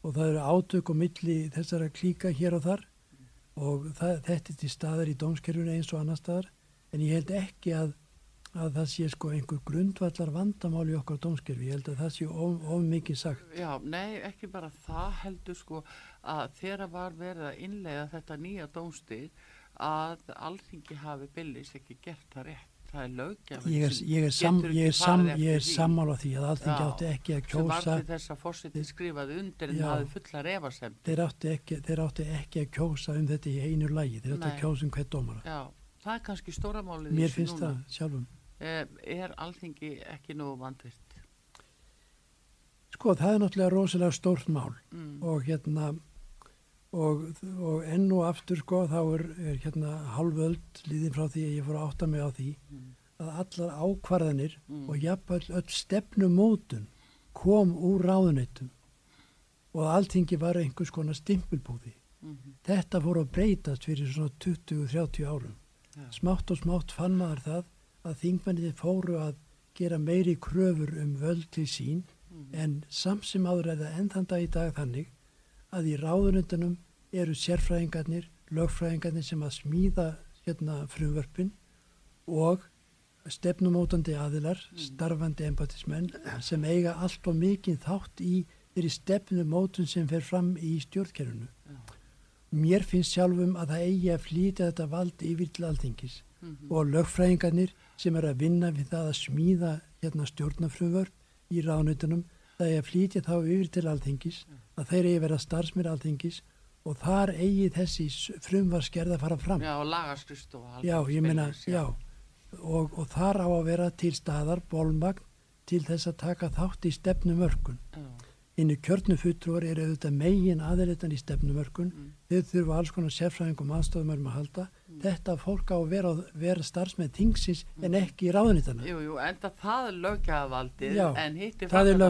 [SPEAKER 3] og það eru átök og milli þessara klíka hér og þar. Og það, þetta er til staðar í dómskerfinu eins og annar staðar. En ég held ekki að, að það sé sko einhver grundvallar vandamál í okkar dómskerfi. Ég held að það sé of, of mikið sagt.
[SPEAKER 2] Já, nei, ekki bara það heldur sko að þeirra var verið að innlega þetta nýja dómstig að alþingi hafi byllis ekki gert það rétt. Það er lögjafn
[SPEAKER 3] Ég er, ég er, sam, ég er, sam, ég er sammála því að alþingi
[SPEAKER 2] Já,
[SPEAKER 3] átti ekki að
[SPEAKER 2] sem var
[SPEAKER 3] kjósa,
[SPEAKER 2] til þess að fórsetið skrifaði undir en
[SPEAKER 3] Já.
[SPEAKER 2] hafði fullar efasemd.
[SPEAKER 3] þeir þeir átti ekki að kjósa um þetta í einu lagi, þeir átti að kjósa um hvert dómara.
[SPEAKER 2] Já, það er kannski stóra málið í
[SPEAKER 3] Mér finnst
[SPEAKER 2] núna.
[SPEAKER 3] það sjálfum.
[SPEAKER 2] Eh, Er alþingi ekki nú vandvirt?
[SPEAKER 3] Sko það er náttúrulega rosalega stórt mál
[SPEAKER 2] Mm.
[SPEAKER 3] og hérna og, og enn og aftur sko þá er, er hérna halvöld líðin frá því að ég fór að átta mig á því
[SPEAKER 2] Mm.
[SPEAKER 3] að allar ákvarðanir
[SPEAKER 2] Mm.
[SPEAKER 3] og jafnvel öll stefnumótun kom úr ráðuneytum og að alltingi var einhvers konar stimpulbúði.
[SPEAKER 2] Mhm.
[SPEAKER 3] Þetta fór að breytast fyrir svona 20-30 árum.
[SPEAKER 2] Já.
[SPEAKER 3] Smátt og smátt fann maður það að þingmennið fóru að gera meiri kröfur um völd til sín en samt sem áður er það enn þann dag í dag þannig að í ráðunundunum eru sérfræðingarnir, lögfræðingarnir sem að smíða hérna frumvörpin og stefnumótandi aðilar, starfandi embatismenn sem eiga allt og mikið þátt í þeirri stefnumótun sem fer fram í stjórnkerfinu.
[SPEAKER 2] Já.
[SPEAKER 3] Mér finnst sjálfum að það eigi að flýta þetta vald yfir til alþingis
[SPEAKER 2] Mhm.
[SPEAKER 3] og lögfræðingarnir sem er að vinna við það að smíða hérna stjórnafröfur í ráðnutunum, það er að flytja þá yfir til alþingis, að þeir eigi að vera starfsmir alþingis og þar eigi þessi frumvarskerð að fara fram.
[SPEAKER 2] Já, og lagastust og
[SPEAKER 3] Já, ég meina, já, og, og þar á að vera til staðar bólmagn til þess að taka þátt í stefnumörkun. Innu kjörnufutrúar eru auðvitað megin aðeilitan í stefnumörkun,
[SPEAKER 2] Mm.
[SPEAKER 3] þau þurfa alls konar sérfræðingum aðstofumörum að halda. Þetta fólk á að vera, vera starfsmenn þingsins en ekki í ráðunitana.
[SPEAKER 2] Jú, jú, enda það er lögjafaldið
[SPEAKER 3] Já,
[SPEAKER 2] en hitt er
[SPEAKER 3] er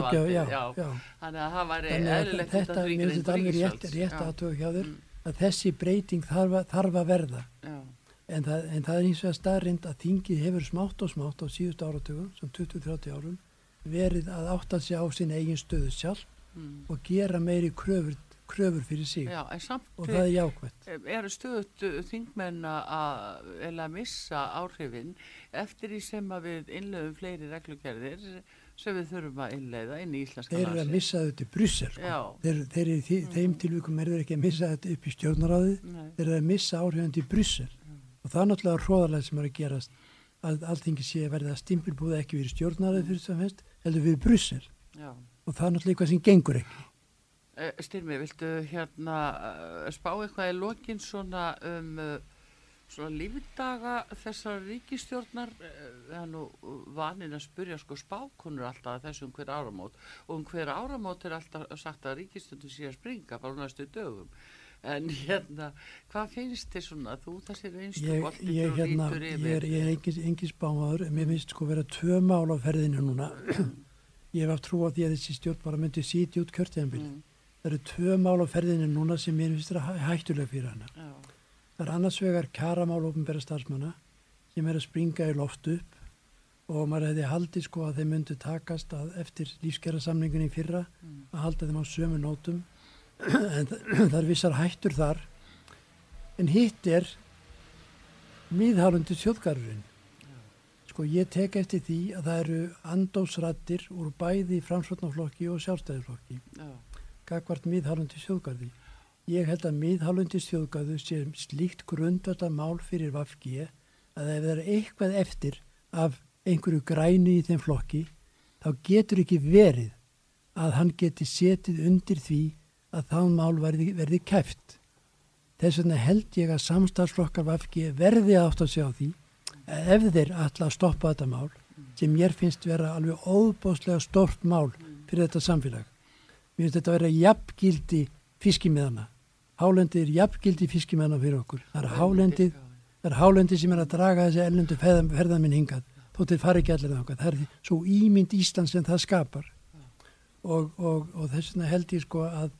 [SPEAKER 3] já.
[SPEAKER 2] Þannig að það væri
[SPEAKER 3] að
[SPEAKER 2] eðlilegt
[SPEAKER 3] þetta, mér finnst þetta alveg rétt, rétt aðtöku hjá þér,
[SPEAKER 2] Mm.
[SPEAKER 3] að þessi breyting þarf að, þarf að verða. En það, en það er eins og að staðrind að þingið hefur smátt og smátt á síðustu áratugum, sem 20-30 árum, verið að átta sig á sinni eigin stöðu sjálf
[SPEAKER 2] mm.
[SPEAKER 3] og gera meiri kröfur, kröfur fyrir sig.
[SPEAKER 2] já,
[SPEAKER 3] Og það er jákvæmt.
[SPEAKER 2] eru stöðut uh, þingmenn að eða missa áhrifin eftir því sem að við innleiðum fleiri reglugerðir sem við þurfum að innleiða inn í íslenska
[SPEAKER 3] Þeir eru að missa þetta í Brussel. Sko. Þeir, þeir eru í því, þeim tilvíkum er þeir ekki að missa þetta upp í stjórnaráðið,
[SPEAKER 2] nei,
[SPEAKER 3] þeir eru að missa áhrifandi í Brussel. Og það er náttúrulega hróðarlega sem er að gerast að alltingi sé að verða stimpilbúða ekki við stjórnaráðið fyrir það fyrst, heldur við Brussel.
[SPEAKER 2] já.
[SPEAKER 3] Og það er náttúrulega eitthvað sem gengur ekki.
[SPEAKER 2] Uh, Styrmi, viltu hérna uh, spá eitthvað í lokin svona um uh, svona lífdaga þessar ríkistjórnar það er nú vanin að spurja sko spákonur alltaf þessum hver áramót. Og um hver áramót er alltaf sagt að ríkistjórnum sé að springa bara næstu dögum. En hérna, hvað finnst þið svona? Þú þessi reynstu
[SPEAKER 3] Ég, hérna, ég er, ég er engin, engin spámaður, en mér finnst sko vera tvö mál á ferðinu núna. ég hef haft trú á því að þessi stjórn bara myndi sítja út kjörtíðanbili.
[SPEAKER 2] mm,
[SPEAKER 3] Það eru tvö mál á ferðinu núna sem mér finnst vera hæ- hættuleg fyrir hana.
[SPEAKER 2] já,
[SPEAKER 3] Það er annars vegar karamál ofnbæra starfsmanna sem er að springa í loft upp og maður hefði haldið sko að þeim myndu takast að eftir í fyrra
[SPEAKER 2] mm,
[SPEAKER 3] að halda þeim á sömu nótum. En þa- það er vissar hættur þar. En hitt er miðhálundi þjóðgarurinn sko ég tek eftir því að það eru andósrattir úr bæði framsvotnaflokki og sjálfstæðiflokki
[SPEAKER 2] já,
[SPEAKER 3] gagvart miðhálundi þjóðgarði ég held að miðhálundi þjóðgarðu sé slíkt grundvölda mál fyrir Vafgi að ef það er eitthvað eftir af einhverju græni í þeim flokki þá getur ekki verið að hann geti setið undir því að þá mál verði, verði kæft. Þess vegna held ég að samstagsflokkar Vafgi verði átt að sjá því að ef þeir ætla að stoppa þetta mál sem mér finnst vera alveg óbóðslega stort mál fyrir þetta samfélag. Mér finnst þetta vera jafngildi fiskimiðana. Hálendi er jafngildi fiskimiðana fyrir okkur. Það er hálendið
[SPEAKER 2] já,
[SPEAKER 3] Það er hálendi sem er að draga þessi ellendu ferðaminn hingað, þóttir fari ekki allir þangað. Það er svo ímynd Ísland sem það skapar. Og, og, og þess vegna held ég sko að,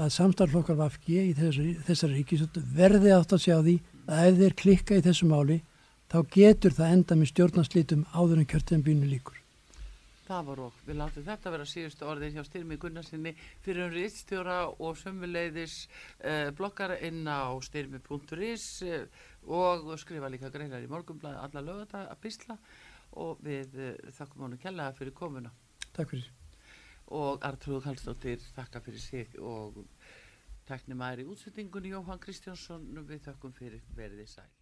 [SPEAKER 3] að samstarflokkar Vafki í þessari, þessari ríkistöld verði átt að sjá því að ef þeir klikka í þessu máli, þá getur það enda með stjórnarslítum áður en kjörtæðanbínu líkur.
[SPEAKER 2] Það var okk. Við látum þetta vera síðustu orðið hjá Styrmi Gunnarsinni fyrir um rittstjóra og sömuleiðis uh, blokkara inn á styrmi.is uh, og skrifa líka greinar í morgunblæði alla lögata að bísla og við uh, þakkum honum kjallaða fyrir komuna
[SPEAKER 3] Takk fyrir.
[SPEAKER 2] og Artrúð Kallstóttir þakka fyrir sig og teknum aðri útsettingunni Jóhann Kristjánsson við þakkum fyrir verðið sæl